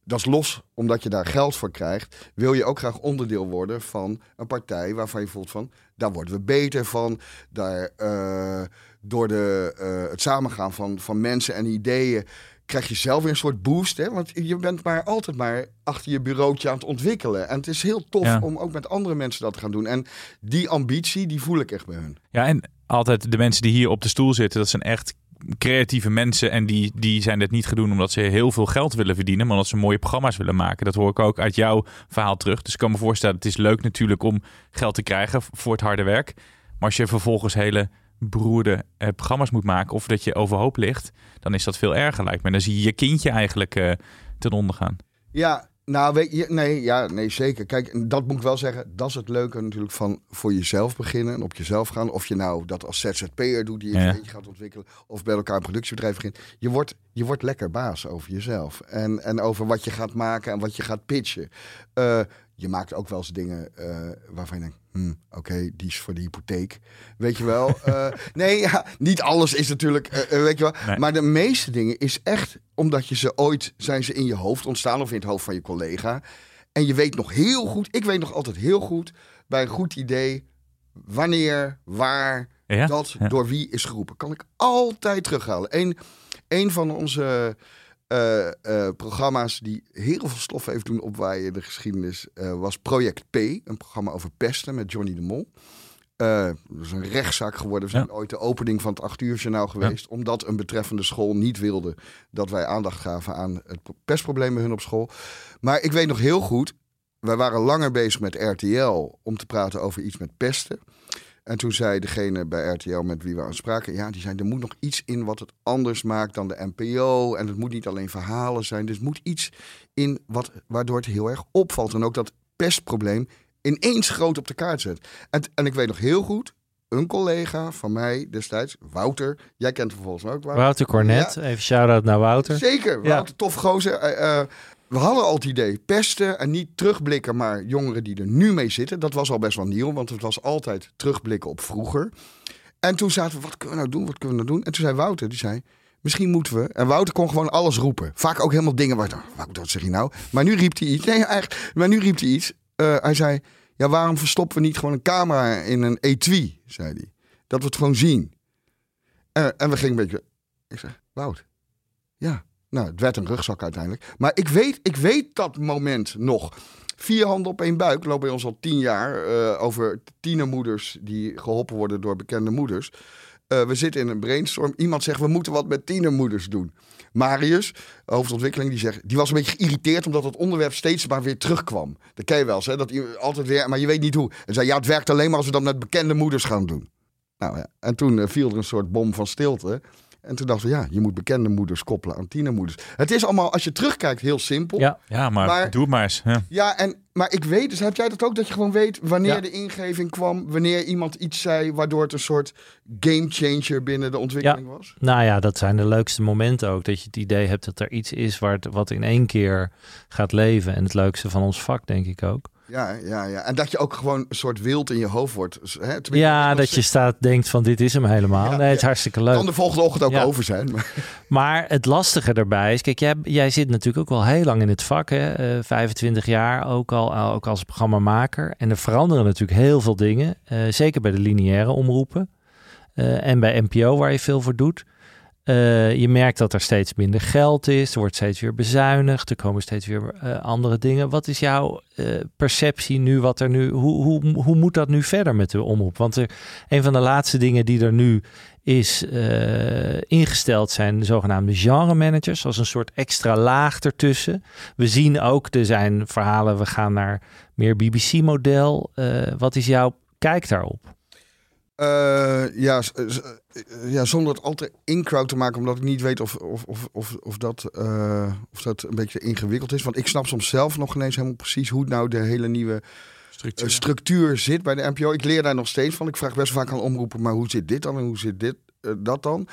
Dat is los, omdat je daar geld voor krijgt. Wil je ook graag onderdeel worden van een partij waarvan je voelt van... daar worden we beter van. Daar, uh, door de, uh, het samengaan van, van mensen en ideeën krijg je zelf weer een soort boost. Hè? Want je bent maar altijd maar achter je bureautje aan het ontwikkelen. En het is heel tof ja. om ook met andere mensen dat te gaan doen. En die ambitie, die voel ik echt bij hun. Ja, en altijd de mensen die hier op de stoel zitten, dat zijn echt creatieve mensen en die, die zijn dit niet gedaan omdat ze heel veel geld willen verdienen, maar omdat ze mooie programma's willen maken. Dat hoor ik ook uit jouw verhaal terug. Dus ik kan me voorstellen, het is leuk natuurlijk om geld te krijgen voor het harde werk. Maar als je vervolgens hele beroerde eh, programma's moet maken of dat je overhoop ligt, dan is dat veel erger lijkt me. Dan zie je je kindje eigenlijk uh, ten onder gaan. Ja, nou, weet je, nee, ja, nee, zeker. Kijk, dat moet ik wel zeggen. Dat is het leuke natuurlijk van voor jezelf beginnen en op jezelf gaan. Of je nou dat als ZZP'er doet, die je ja. gaat ontwikkelen, of bij elkaar een productiebedrijf begint. Je wordt, je wordt lekker baas over jezelf. En, en over wat je gaat maken en wat je gaat pitchen. Uh, je maakt ook wel eens dingen uh, waarvan je denkt, hm, oké, okay, die is voor de hypotheek. Weet je wel? uh, nee, ja, niet alles is natuurlijk, uh, weet je wel. Nee. Maar de meeste dingen is echt omdat je ze ooit, zijn ze in je hoofd ontstaan of in het hoofd van je collega. En je weet nog heel goed, ik weet nog altijd heel goed, bij een goed idee, wanneer, waar, ja? dat, ja. door wie is geroepen. Kan ik altijd terughalen. Een, een van onze... Uh, uh, programma's die heel veel stof heeft doen opwaaien in de geschiedenis uh, was Project P, een programma over pesten met Johnny de Mol. dat is een rechtszaak geworden. We zijn ooit de opening van het 8 uur journaal geweest. Ja. Omdat een betreffende school niet wilde dat wij aandacht gaven aan het pestprobleem bij hun op school. Maar ik weet nog heel goed, wij waren langer bezig met RTL om te praten over iets met pesten. En toen zei degene bij RTL met wie we aan spraken, ja, die zei er moet nog iets in wat het anders maakt dan de NPO. En het moet niet alleen verhalen zijn, dus moet iets in wat, waardoor het heel erg opvalt. En ook dat pestprobleem ineens groot op de kaart zet. En, en ik weet nog heel goed, een collega van mij destijds, Wouter, jij kent hem volgens mij ook. Wouter, Wouter Cornet, ja. even shout-out naar Wouter. Zeker, Wouter, ja. tof gozer. Uh, uh, we hadden al het idee pesten en niet terugblikken, maar jongeren die er nu mee zitten. Dat was al best wel nieuw, want het was altijd terugblikken op vroeger. En toen zaten we, wat kunnen we nou doen, wat kunnen we nou doen? En toen zei Wouter, die zei, misschien moeten we... En Wouter kon gewoon alles roepen. Vaak ook helemaal dingen waar wat zeg je nou? Maar nu riep hij iets. Nee, maar nu riep hij iets. Uh, hij zei, ja, waarom verstoppen we niet gewoon een camera in een etui, zei hij. Dat we het gewoon zien. En, en we gingen een beetje... Ik zeg, Wout, ja, nou, het werd een rugzak uiteindelijk. Maar ik weet, ik weet dat moment nog. Vier handen op één buik lopen bij ons al tien jaar uh, over tienermoeders die geholpen worden door bekende moeders. Uh, we zitten in een brainstorm. Iemand zegt, we moeten wat met tienermoeders doen. Marius, hoofdontwikkeling, die, zegt, die was een beetje geïrriteerd omdat het onderwerp steeds maar weer terugkwam. Dat ken je wel eens, hè? Dat altijd weer, maar je weet niet hoe. En zei, ja, het werkt alleen maar als we dat met bekende moeders gaan doen. Nou ja, en toen eh, viel er een soort bom van stilte. En toen dachten we, ja, je moet bekende moeders koppelen aan tienermoeders. Het is allemaal, als je terugkijkt, heel simpel. Ja. Ja, maar, Maar- doe het maar eens. Ja. Ja, en, maar ik weet, dus heb jij dat ook, dat je gewoon weet wanneer Ja. de ingeving kwam, wanneer iemand iets zei, waardoor het een soort game changer binnen de ontwikkeling was? Nou ja, dat zijn de leukste momenten ook. Dat je het idee hebt dat er iets is waar het, wat in één keer gaat leven. En het leukste van ons vak, denk ik ook. Ja, ja, ja. En dat je ook gewoon een soort wild in je hoofd wordt. Hè? Ja, dat je staat, denkt van dit is hem helemaal. Ja, Nee, het is ja. hartstikke leuk. kan de volgende ochtend ook Ja. over zijn. Maar, Maar het lastige daarbij is, kijk, jij, jij zit natuurlijk ook wel heel lang in het vak, hè? eh, 25 jaar ook al, ook als programmamaker. En er veranderen natuurlijk heel veel dingen, eh, zeker bij de lineaire omroepen eh, en bij NPO waar je veel voor doet. Eh, je merkt dat er steeds minder geld is, er wordt steeds weer bezuinigd, er komen steeds weer eh, andere dingen. Wat is jouw eh, perceptie nu, wat er nu, hoe, hoe, hoe moet dat nu verder met de omroep? Want er, een van de laatste dingen die er nu is ingesteld zijn de zogenaamde genre managers, als een soort extra laag ertussen. We zien ook, er zijn verhalen, we gaan naar meer BBC-model. Wat is jouw kijk daarop? Eh, ja, eh, ja, zonder het altijd in-crowd te maken, omdat ik niet weet of, of, of, of, of, dat, eh, of dat een beetje ingewikkeld is. Want ik snap soms zelf nog ineens helemaal precies hoe nou de hele nieuwe Structuur. structuur zit bij de NPO. Ik leer daar nog steeds van. Ik vraag best vaak aan omroepen, maar hoe zit dit dan en hoe zit dit, dat dan?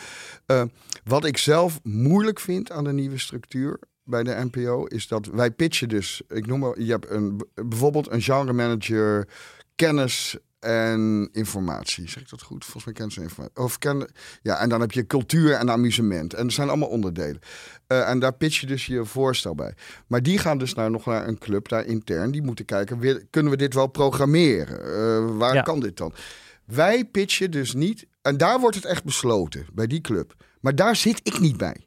Wat ik zelf moeilijk vind aan de nieuwe structuur bij de NPO is dat wij pitchen dus. Ik noem maar, je hebt een, bijvoorbeeld een genre manager, kennis en informatie. Zeg ik dat goed? Volgens mij kennis en informatie. Of ken, ja, en dan heb je cultuur en amusement. En dat zijn allemaal onderdelen. Eh, en daar pitch je dus je voorstel bij. Maar die gaan dus naar, nog naar een club daar intern. Die moeten kijken, kunnen we dit wel programmeren? Eh, waar Ja. kan dit dan? Wij pitchen dus niet. En daar wordt het echt besloten, bij die club. Maar daar zit ik niet bij.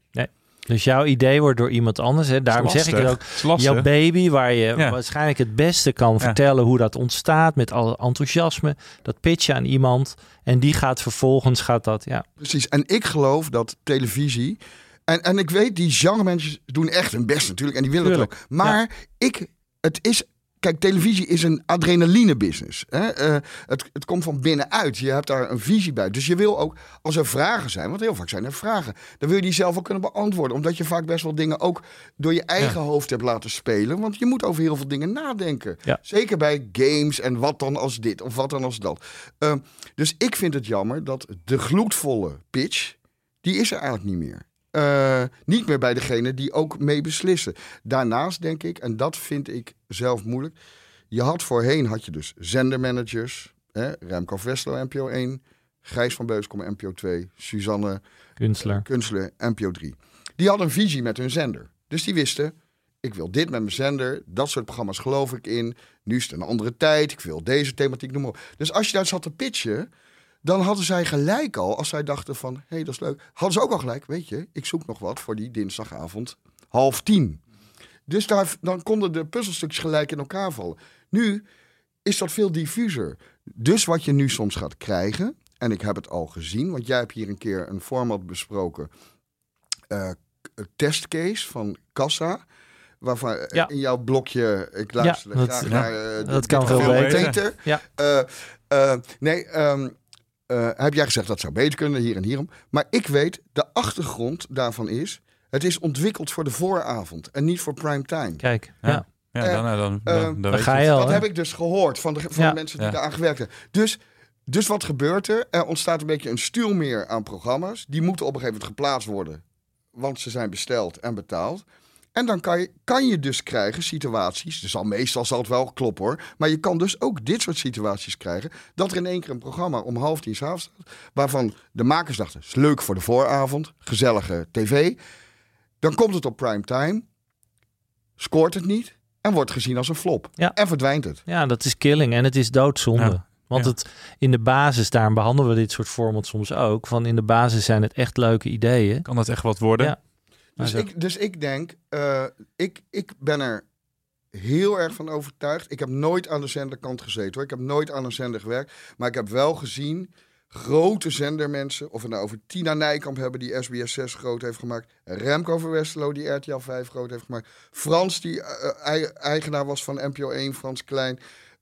Dus jouw idee wordt door iemand anders, hè? daarom zeg ik het ook, Het jouw baby, waar je Ja. waarschijnlijk het beste kan Ja. vertellen hoe dat ontstaat met alle enthousiasme, dat pitch je aan iemand en die gaat vervolgens, gaat dat, ja, Precies. En ik geloof dat televisie. En, en ik weet, die genre mensen doen echt hun best natuurlijk. En die willen Tuurlijk. het ook. Maar ik, het is. Kijk, televisie is een adrenaline business. Hè? Eh, het, het komt van binnenuit. Je hebt daar een visie bij. Dus je wil ook, als er vragen zijn, want heel vaak zijn er vragen, dan wil je die zelf ook kunnen beantwoorden. Omdat je vaak best wel dingen ook door je eigen hoofd hebt laten spelen. Want je moet over heel veel dingen nadenken. Ja. Zeker bij games en wat dan als dit of wat dan als dat. Eh, dus ik vind het jammer dat de gloedvolle pitch, die is er eigenlijk niet meer. Eh, niet meer bij degene die ook mee beslissen. Daarnaast denk ik, en dat vind ik zelf moeilijk. Je had voorheen had je dus zendermanagers. Hè, Remco Vestlo, NPO 1. Gijs van Beuskom, NPO 2. Suzanne kunstler. Kunstler, NPO 3. Die hadden een visie met hun zender. Dus die wisten, ik wil dit met mijn zender. Dat soort programma's geloof ik in. Nu is het een andere tijd. Ik wil deze thematiek, noem maar op. Dus als je daar zat te pitchen, dan hadden zij gelijk al, als zij dachten van, hé, hey, dat is leuk. Hadden ze ook al gelijk, weet je, ik zoek nog wat voor die dinsdagavond half tien. Dus daar, dan konden de puzzelstukjes gelijk in elkaar vallen. Nu is dat veel diffuser. Dus wat je nu soms gaat krijgen, en ik heb het al gezien, want jij hebt hier een keer een format besproken, een testcase van Kassa. Waarvan eh, Ja. in jouw blokje, ik luister dat- graag ja, naar eh, dat kan veel beter. Ja. Nee, ehm, eh, heb jij gezegd dat zou beter kunnen, hier en hierom. Maar ik weet, de achtergrond daarvan is, het is ontwikkeld voor de vooravond en niet voor prime time. Kijk, Ja. ja. Ja, Eh, dan, dan, dan, eh, dan, Dan weet ga je het. al. Dat heb ik dus gehoord van de, van Ja. de mensen die Ja. daar aan gewerkt hebben. Dus, dus wat gebeurt er? Er ontstaat een beetje een stuurmeer aan programma's. Die moeten op een gegeven moment geplaatst worden. Want ze zijn besteld en betaald. En dan kan je, kan je dus krijgen situaties. Dus al meestal zal het wel kloppen hoor. Maar je kan dus ook dit soort situaties krijgen. Dat er in één keer een programma om half tien s'avonds staat. Waarvan de makers dachten: is leuk voor de vooravond. Gezellige tv. Dan komt het op prime time. Scoort het niet. En wordt gezien als een flop. Ja. En verdwijnt het. ja, dat is killing en het is doodzonde. Ja. Want Ja. het in de basis, daarom behandelen we dit soort formats soms ook, van in de basis zijn het echt leuke ideeën. Kan dat echt wat worden? Ja. Dus ik, dus ik denk, eh, ik, ik ben er heel erg van overtuigd. Ik heb nooit aan de zenderkant gezeten hoor. Ik heb nooit aan een zender gewerkt. Maar ik heb wel gezien grote zendermensen, of we nou over Tina Nijkamp hebben die SBS 6 groot heeft gemaakt. Remco van Westerlo die RTL 5 groot heeft gemaakt. Frans die eh, ei- eigenaar was van NPO 1, Frans Klein.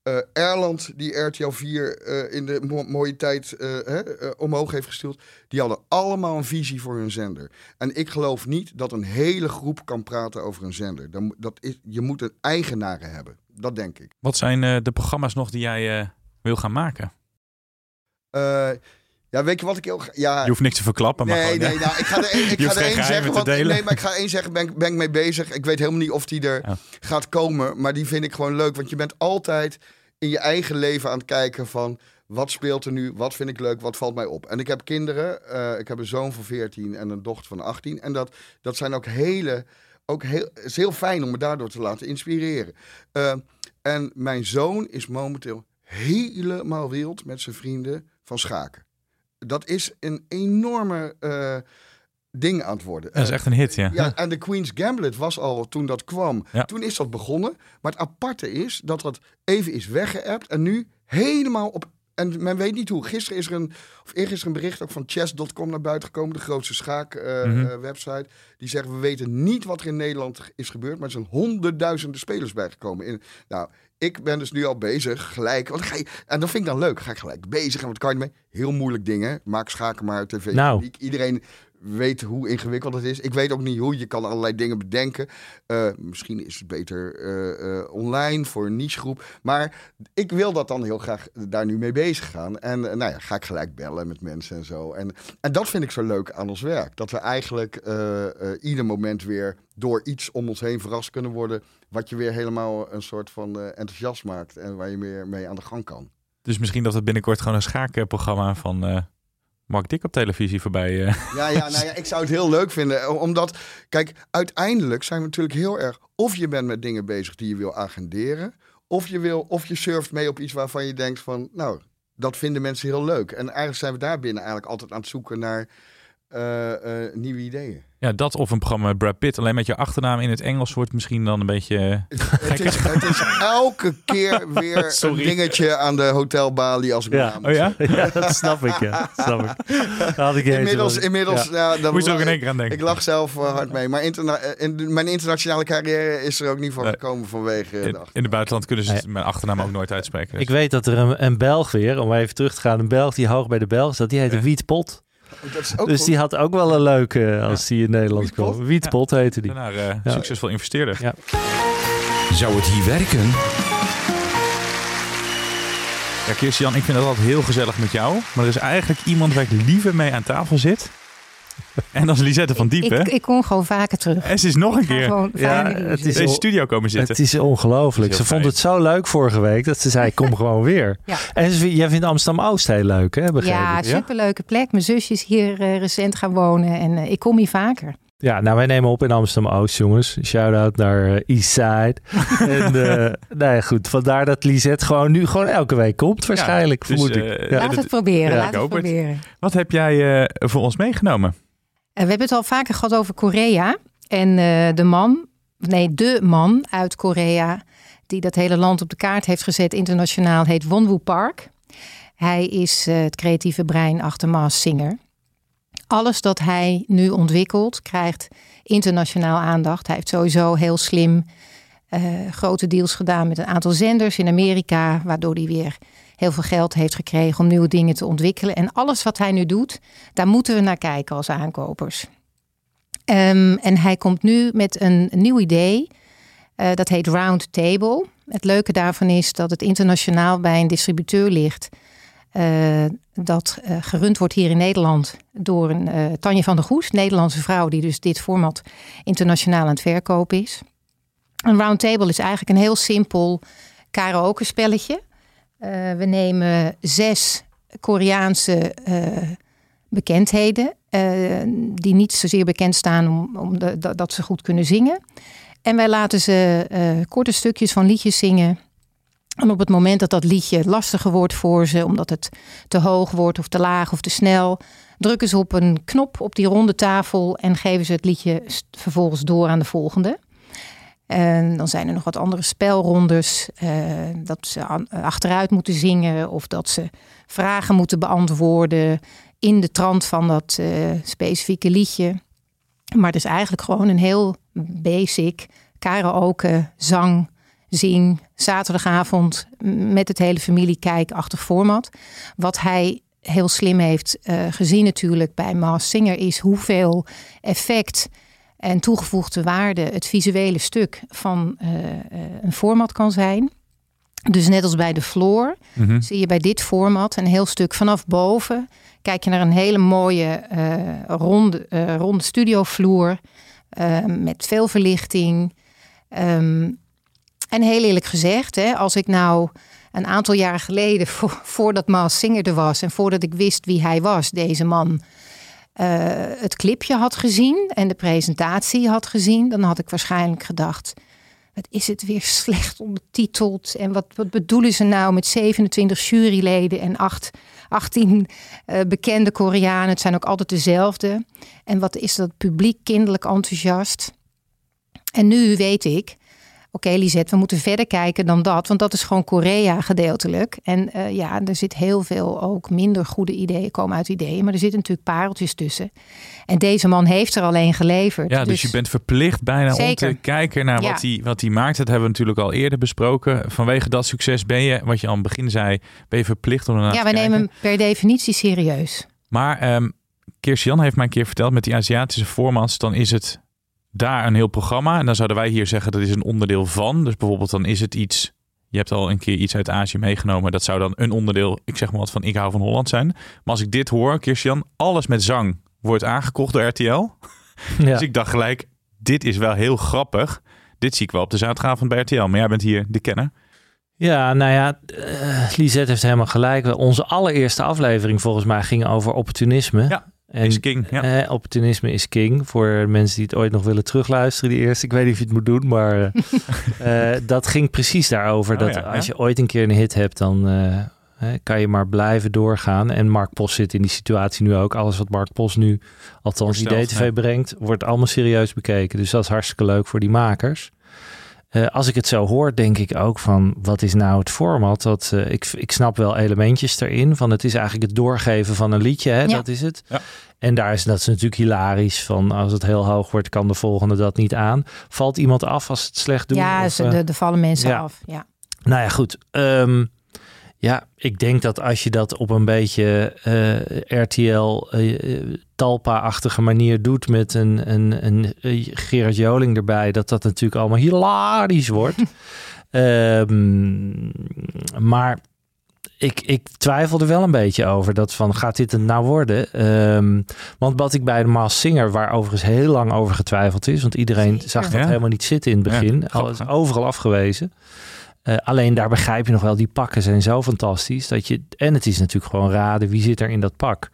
Eh Erland, die RTL 4 eh, in de mo- mooie tijd eh, hè, omhoog heeft gestuurd. Die hadden allemaal een visie voor hun zender. En ik geloof niet dat een hele groep kan praten over een zender. Dan, dat is, je moet een eigenaren hebben. Dat denk ik. Wat zijn de programma's nog die jij wil gaan maken? Eh, ja, weet je wat ik heel... Ja, Je hoeft niks te verklappen, maar nee, gewoon, nee, nou, ik ga er, één- ik ga er één zeggen. Want, nee, maar ik ga één zeggen, ben, ik- ben ik mee bezig. Ik weet helemaal niet of die er Ja. gaat komen. Maar die vind ik gewoon leuk. Want je bent altijd in je eigen leven aan het kijken van... Wat speelt er nu? Wat vind ik leuk? Wat valt mij op? En ik heb kinderen. eh, ik heb een zoon van 14 en een dochter van 18. En dat, dat zijn ook hele... Ook heel, is heel fijn om me daardoor te laten inspireren. Eh, en mijn zoon is momenteel helemaal wild met zijn vrienden van schaken. Dat is een enorme eh, ding aan het worden. Dat is echt een hit, ja. Ja, en de Queen's Gambit was al toen dat kwam. Ja. Toen is dat begonnen. Maar het aparte is dat dat even is weggeëpt en nu helemaal op. En men weet niet hoe. Gisteren is er een, of eergisteren een bericht ook van chess.com naar buiten gekomen, de grootste schaakwebsite. Mhm. website die zeggen: We weten niet wat er in Nederland is gebeurd, maar er zijn honderdduizenden spelers bijgekomen. In, nou, ik ben dus nu al bezig, gelijk. Want ga je, en dat vind ik dan leuk. Ga ik gelijk bezig en wat kan je mee? Heel moeilijk dingen. Maak schaken maar tv. Nou. Iedereen weet hoe ingewikkeld het is. Ik weet ook niet hoe. Je kan allerlei dingen bedenken. Eh, misschien is het beter eh, eh, online voor een nichegroep. Maar ik wil dat dan heel graag daar nu mee bezig gaan. En nou ja, ga ik gelijk bellen met mensen en zo. En, en dat vind ik zo leuk aan ons werk. Dat we eigenlijk ieder moment weer door iets om ons heen verrast kunnen worden. Wat je weer helemaal een soort van enthousiast maakt. En waar je meer mee aan de gang kan. Dus misschien dat het binnenkort gewoon een schaakprogramma van Mark Dik op televisie voorbij... eh, Ja, ja, nou ja, ik zou het heel leuk vinden. o- Omdat, kijk, uiteindelijk zijn we natuurlijk heel erg... Of je bent met dingen bezig die je wil agenderen. Of je, wil, of je surft mee op iets waarvan je denkt van... Nou, dat vinden mensen heel leuk. En eigenlijk zijn we daar binnen eigenlijk altijd aan het zoeken naar eh, eh, nieuwe ideeën. Ja, dat of een programma met Brad Pitt. Alleen met je achternaam in het Engels wordt misschien dan een beetje... eh, Het is, het is elke keer weer een dingetje aan de hotelbalie als ik Ja. naam Oh ja? Ja, dat snap ik, ja. Dat snap ik. Had Inmiddels, inmiddels ja. dan Moet je er ook in één keer aan denken. Ik lach zelf eh, hard mee. Maar interna- eh, in mijn internationale carrière is er ook niet van Nee. gekomen vanwege In, de in het buitenland kunnen ze Nee. mijn achternaam ook nooit uitspreken. dus. Ik weet dat er een, een Belg weer, om even terug te gaan, een Belg die hoog bij de Belg zat, die heette Ja. Wietpot. Dat is ook Dus goed. die had ook wel een leuke als die in Nederland Wietpot? kwam. Wietpot heette die. Daarna eh, Ja. succesvol investeerder. Ja. Zou het hier werken? Ja, Kirstian, ik vind het altijd heel gezellig met jou. Maar er is eigenlijk iemand waar ik liever mee aan tafel zit. En dat is Lisette van Diepen. Ik, ik kom gewoon vaker terug. En ze is nog een keer gewoon Ja, het is studio komen zitten. Het is ongelooflijk. Ze vond het zo leuk vorige week dat ze zei: Kom gewoon weer. Ja. En ze, jij vindt Amsterdam Oost heel leuk, hè? Begreep Ja, superleuke plek. Mijn zusje is hier eh, recent gaan wonen en eh, ik kom hier vaker. Ja, nou, wij nemen op in Amsterdam Oost, jongens. Shout-out naar eh, Eastside. en eh nou ja, goed, vandaar dat Lisette gewoon nu gewoon elke week komt, waarschijnlijk, dus, vermoed eh, ik. Ja, Ja. Laat het proberen, ja, laat het proberen. Wat heb jij eh, voor ons meegenomen? Eh, we hebben het al vaker gehad over Korea. En eh, de man, nee, de man uit Korea, die dat hele land op de kaart heeft gezet internationaal, heet Wonwoo Park. Hij is eh, het creatieve brein achter Maas Singer. Alles dat hij nu ontwikkelt, krijgt internationaal aandacht. Hij heeft sowieso heel slim grote deals gedaan met een aantal zenders in Amerika, waardoor hij weer heel veel geld heeft gekregen om nieuwe dingen te ontwikkelen. En alles wat hij nu doet, daar moeten we naar kijken als aankopers. Ehm, en hij komt nu met een nieuw idee. Eh, dat heet Round Table. Het leuke daarvan is dat het internationaal bij een distributeur ligt. eh, dat eh, gerund wordt hier in Nederland door een eh, Tanje van der Goes, Nederlandse vrouw, die dus dit format internationaal aan het verkopen is. Een round table is eigenlijk een heel simpel karaoke spelletje. Eh, we nemen zes Koreaanse eh, bekendheden. eh, die niet zozeer bekend staan om, om dat, ze goed kunnen zingen. En wij laten ze korte stukjes van liedjes zingen. En op het moment dat dat liedje lastiger wordt voor ze, omdat het te hoog wordt of te laag of te snel, drukken ze op een knop op die ronde tafel en geven ze het liedje vervolgens door aan de volgende. En dan zijn er nog wat andere spelrondes. eh, dat ze aan- achteruit moeten zingen of dat ze vragen moeten beantwoorden in de trant van dat eh, specifieke liedje. Maar het is eigenlijk gewoon een heel basic karaoke, zang, zing, zaterdagavond met het hele familie kijk achter format. Wat hij heel slim heeft gezien natuurlijk bij Maas Singer is hoeveel effect en toegevoegde waarde het visuele stuk van uh, een format kan zijn. Dus net als bij de floor Mhm. zie je bij dit format een heel stuk vanaf boven. Kijk je naar een hele mooie uh, ronde, uh, ronde studiovloer uh, met veel verlichting. Um, en heel eerlijk gezegd, hè, als ik nou een aantal jaar geleden, voor, voordat Maas Singer er was en voordat ik wist wie hij was, deze man, het clipje had gezien en de presentatie had gezien, dan had ik waarschijnlijk gedacht: wat is het weer slecht ondertiteld? En wat, wat bedoelen ze nou met 27 juryleden en 8, 18 uh, bekende Koreanen? Het zijn ook altijd dezelfde. En wat is dat publiek kinderlijk enthousiast? En nu weet ik oké okay, Lisette, we moeten verder kijken dan dat. Want dat is gewoon Korea gedeeltelijk. En uh, ja, er zit heel veel ook minder goede ideeën komen uit ideeën. Maar er zitten natuurlijk pareltjes tussen. En deze man heeft er alleen geleverd. Ja, dus, dus je bent verplicht bijna Zeker. om te kijken naar Ja. wat, hij, wat hij maakt. Dat hebben we natuurlijk al eerder besproken. Vanwege dat succes ben je, wat je aan het begin zei, ben je verplicht om ernaar Ja, te kijken. nemen hem per definitie serieus. Maar ehm Kirsten heeft mij een keer verteld met die Aziatische formats, dan is het daar een heel programma. En dan zouden wij hier zeggen dat is een onderdeel van. Dus bijvoorbeeld dan is het iets. Je hebt al een keer iets uit Azië meegenomen. Dat zou dan een onderdeel, ik zeg maar wat van ik hou van Holland zijn. Maar als ik dit hoor, Kirsten, alles met zang wordt aangekocht door RTL. Ja. Dus ik dacht gelijk, dit is wel heel grappig. Dit zie ik wel op de zaterdagavond bij RTL. Maar jij bent hier de kenner. Ja, nou ja, uh, Lisette heeft helemaal gelijk. Onze allereerste aflevering volgens mij ging over opportunisme. Ja. En, is king. Ja. Eh, opportunisme is king. Voor mensen die het ooit nog willen terugluisteren, die eerste. Ik weet niet of je het moet doen, maar uh, dat ging precies daarover. Oh, dat ja, als ja. je ooit een keer een hit hebt, dan uh, kan je maar blijven doorgaan. En Mark Post zit in die situatie nu ook. Alles wat Mark Post nu, althans IDTV ja. brengt, wordt allemaal serieus bekeken. Dus dat is hartstikke leuk voor die makers. Uh, als ik het zo hoor, denk ik ook van wat is nou het format? Dat, uh, ik, ik snap wel elementjes erin. Van het is eigenlijk het doorgeven van een liedje, hè? Ja. dat is het. Ja. En daar is dat is natuurlijk hilarisch. Van als het heel hoog wordt, kan de volgende dat niet aan. Valt iemand af als het slecht doet? Ja, Of, ze, uh, de, de vallen mensen ja. af. Ja. nou ja, goed. Um, ja, ik denk dat als je dat op een beetje uh, RTL uh, Talpa-achtige manier doet met een, een, een, een Gerard Joling erbij, dat dat natuurlijk allemaal hilarisch wordt. um, maar ik, ik twijfel er wel een beetje over. Dat van, gaat dit het nou worden? Um, want wat ik bij de Maas Singer, waar overigens heel lang over getwijfeld is, want iedereen zag dat Ja. helemaal niet zitten in het begin. Ja, Alles hè? overal afgewezen. Uh, alleen daar begrijp je nog wel, die pakken zijn zo fantastisch. Dat je, en het is natuurlijk gewoon raden, wie zit er in dat pak?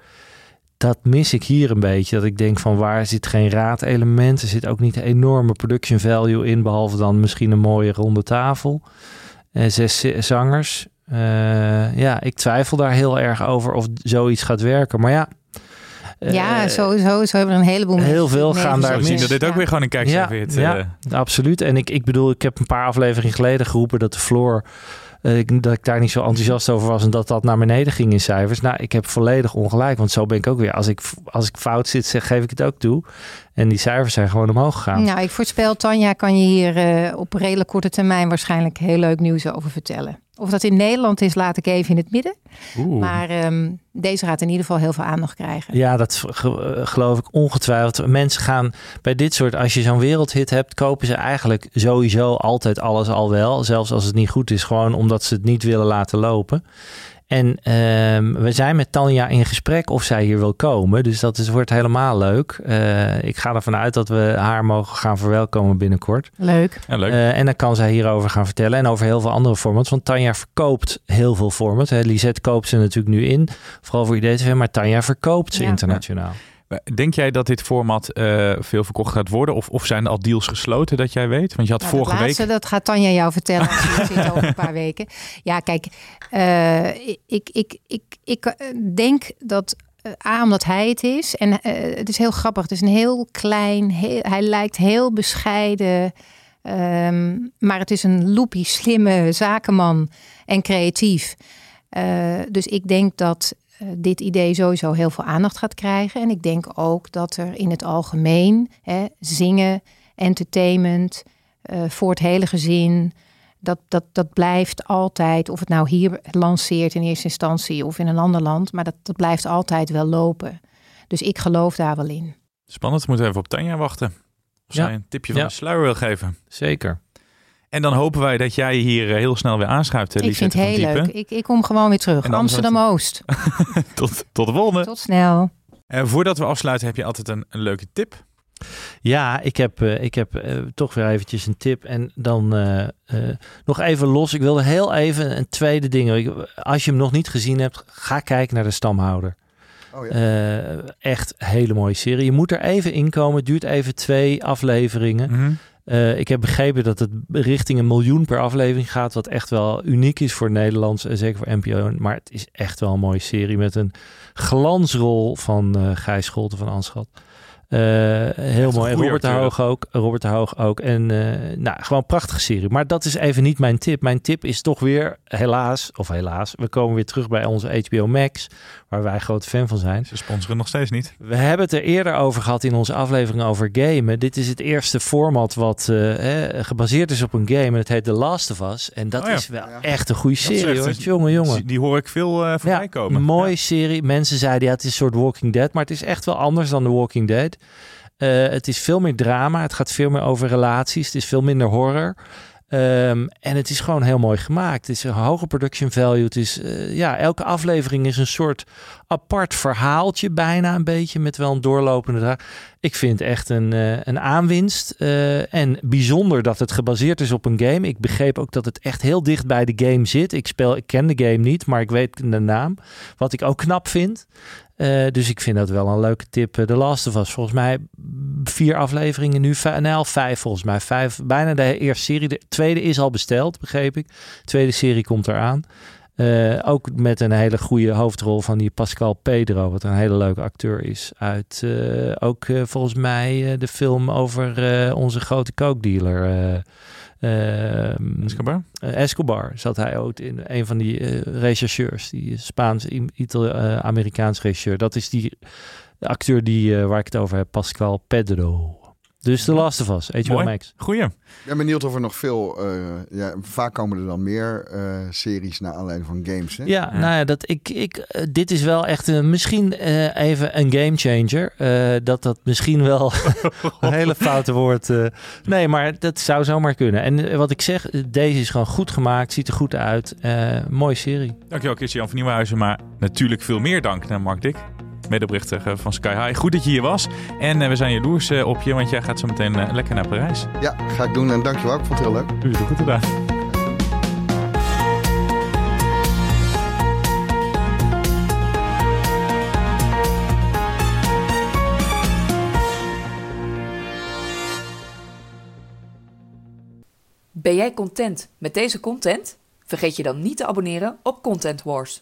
Dat mis ik hier een beetje. Dat ik denk van waar zit geen raadelement? Er zit ook niet enorme production value in. Behalve dan misschien een mooie ronde tafel. Uh, zes zangers. Uh, ja, ik twijfel daar heel erg over of zoiets gaat werken. Maar ja. Ja, sowieso. Zo hebben er een heleboel Heel veel gaan daar mis. zien dat dit ook weer gewoon een kijk ja. Ja, uh. absoluut. En ik, ik bedoel, ik heb een paar afleveringen geleden geroepen dat de floor... Uh, ik, dat ik daar niet zo enthousiast over was en dat dat naar beneden ging in cijfers. Nou, ik heb volledig ongelijk, want zo ben ik ook weer. Als ik, als ik fout zit, zeg, geef ik het ook toe. En die cijfers zijn gewoon omhoog gegaan. Nou, ik voorspel, Tanja, kan je hier uh, op redelijk korte termijn waarschijnlijk heel leuk nieuws over vertellen. Of dat in Nederland is, laat ik even in het midden. Oeh. Maar um, deze gaat in ieder geval heel veel aandacht krijgen. Ja, dat geloof ik ongetwijfeld. Mensen gaan bij dit soort, als je zo'n wereldhit hebt, kopen ze eigenlijk sowieso altijd alles al wel. Zelfs als het niet goed is, gewoon omdat ze het niet willen laten lopen. En um, we zijn met Tanja in gesprek of zij hier wil komen. Dus dat is, wordt helemaal leuk. Uh, ik ga ervan uit dat we haar mogen gaan verwelkomen binnenkort. Leuk. Ja, leuk. Uh, en dan kan zij hierover gaan vertellen. En over heel veel andere formats. Want Tanja verkoopt heel veel formats. Hè. Lisette koopt ze natuurlijk nu in. Vooral voor IDTV. Maar Tanja verkoopt ze Ja. internationaal. Denk jij dat dit format uh, veel verkocht gaat worden? Of, of zijn er al deals gesloten dat jij weet? Want je had nou, vorige laatste, week... Dat gaat Tanja jou vertellen als je zit over een paar weken. Ja, kijk, uh, ik, ik, ik, ik eh, denk dat A, omdat hij het is. En uh, het is heel grappig. Het is een heel klein, heel, hij lijkt heel bescheiden. Um, maar het is een loopy, slimme zakenman en creatief. Uh, dus ik denk dat dit idee sowieso heel veel aandacht gaat krijgen. En ik denk ook dat er in het algemeen hè, zingen, entertainment, uh, voor het hele gezin, Dat, dat, dat blijft altijd, of het nou hier lanceert in eerste instantie of in een ander land, maar dat, dat blijft altijd wel lopen. Dus ik geloof daar wel in. Spannend, we moeten even op Tanja wachten. Of Ja. zij een tipje van Ja. de sluier wil geven. Zeker. En dan hopen wij dat jij hier eh, heel snel weer aanschuift, ik vind het heel leuk. Ik, ik kom gewoon weer terug. Amsterdam-Oost. Tot, tot de volgende. Tot snel. En voordat we afsluiten, heb je altijd een, een leuke tip. Ja, ik heb, eh, ik heb eh, toch weer eventjes een tip. En dan eh, eh, nog even los. Ik wilde heel even een tweede ding. Als je hem nog niet gezien hebt, ga kijken naar de stamhouder. Oh ja. Eh, echt een hele mooie serie. Je moet er even inkomen. Het duurt even twee afleveringen. Mhm. Eh, ik heb begrepen dat het richting een miljoen per aflevering gaat. Wat echt wel uniek is voor Nederlands en zeker voor NPO. Maar het is echt wel een mooie serie met een glansrol van eh Gijs Scholten van Anschat. Eh, heel mooi. En Robert de. Hoog ook. Robert de Hoog ook. En eh, nou, gewoon een prachtige serie. Maar dat is even niet mijn tip. Mijn tip is toch weer, helaas, of helaas, we komen weer terug bij onze HBO Max, waar wij grote fan van zijn. Ze sponsoren nog steeds niet. We hebben het er eerder over gehad in onze aflevering over gamen. Dit is het eerste format wat eh, hè, gebaseerd is op een game. En het heet The Last of Us. En dat Oh ja. is wel echt een goede serie echt hoor. een- Jongen, jongen. Die, hoor ik veel eh voorbij komen. Een mooie serie. Mensen zeiden ja, het is een soort Walking Dead. Maar het is echt wel anders dan The Walking Dead. Eh, het is veel meer drama. Het gaat veel meer over relaties. Het is veel minder horror. Ehm, en het is gewoon heel mooi gemaakt. Het is een hoge production value. Het is, eh, ja, elke aflevering is een soort apart verhaaltje, bijna een beetje, met wel een doorlopende draag. Ik vind echt een, eh, een aanwinst. eh, en bijzonder dat het gebaseerd is op een game. Ik begreep ook dat het echt heel dicht bij de game zit. Ik, speel, ik ken de game niet, maar ik weet de naam. Wat ik ook knap vind. Eh, dus ik vind dat wel een leuke tip. Last of Us, volgens mij vier afleveringen nu. Nou, vijf volgens mij. Vijf, bijna de eerste serie. De tweede is al besteld, begreep ik. De tweede serie komt eraan. Eh, ook met een hele goede hoofdrol van die Pascal Pedro, wat een hele leuke acteur is. Uit eh, ook eh, volgens mij de film over onze grote coke-dealer. eh, ehm, Escobar? Escobar zat hij ook in een van die rechercheurs, die Spaans-Amerikaans rechercheur. Dat is die acteur die, waar ik het over heb, Pascal Pedro. Dus The Last of Us, HBO Mooi. Max. Goeie. Ik ben benieuwd of er nog veel... eh, ja, vaak komen er dan meer eh, series naar aanleiding van games. Hè? Ja, nou ja, dat ik, ik, eh, dit is wel echt een, misschien eh, even een game changer. Eh, dat dat misschien wel een hele foute woord. eh, nee, maar dat zou zomaar kunnen. En wat ik zeg, deze is gewoon goed gemaakt, ziet er goed uit. Eh mooie serie. Dankjewel Christian van Nieuwenhuizen. Maar natuurlijk veel meer dank naar Mark Dik. Medeoprichter eh, van Sky High. Goed dat je hier was. En eh, we zijn jaloers eh, op je, want jij gaat zo meteen lekker naar Parijs. Ja, ga ik doen en dankjewel. Ik vond het heel leuk. Doe je het goed gedaan. Ben jij content met deze content? Vergeet je dan niet te abonneren op Content Wars.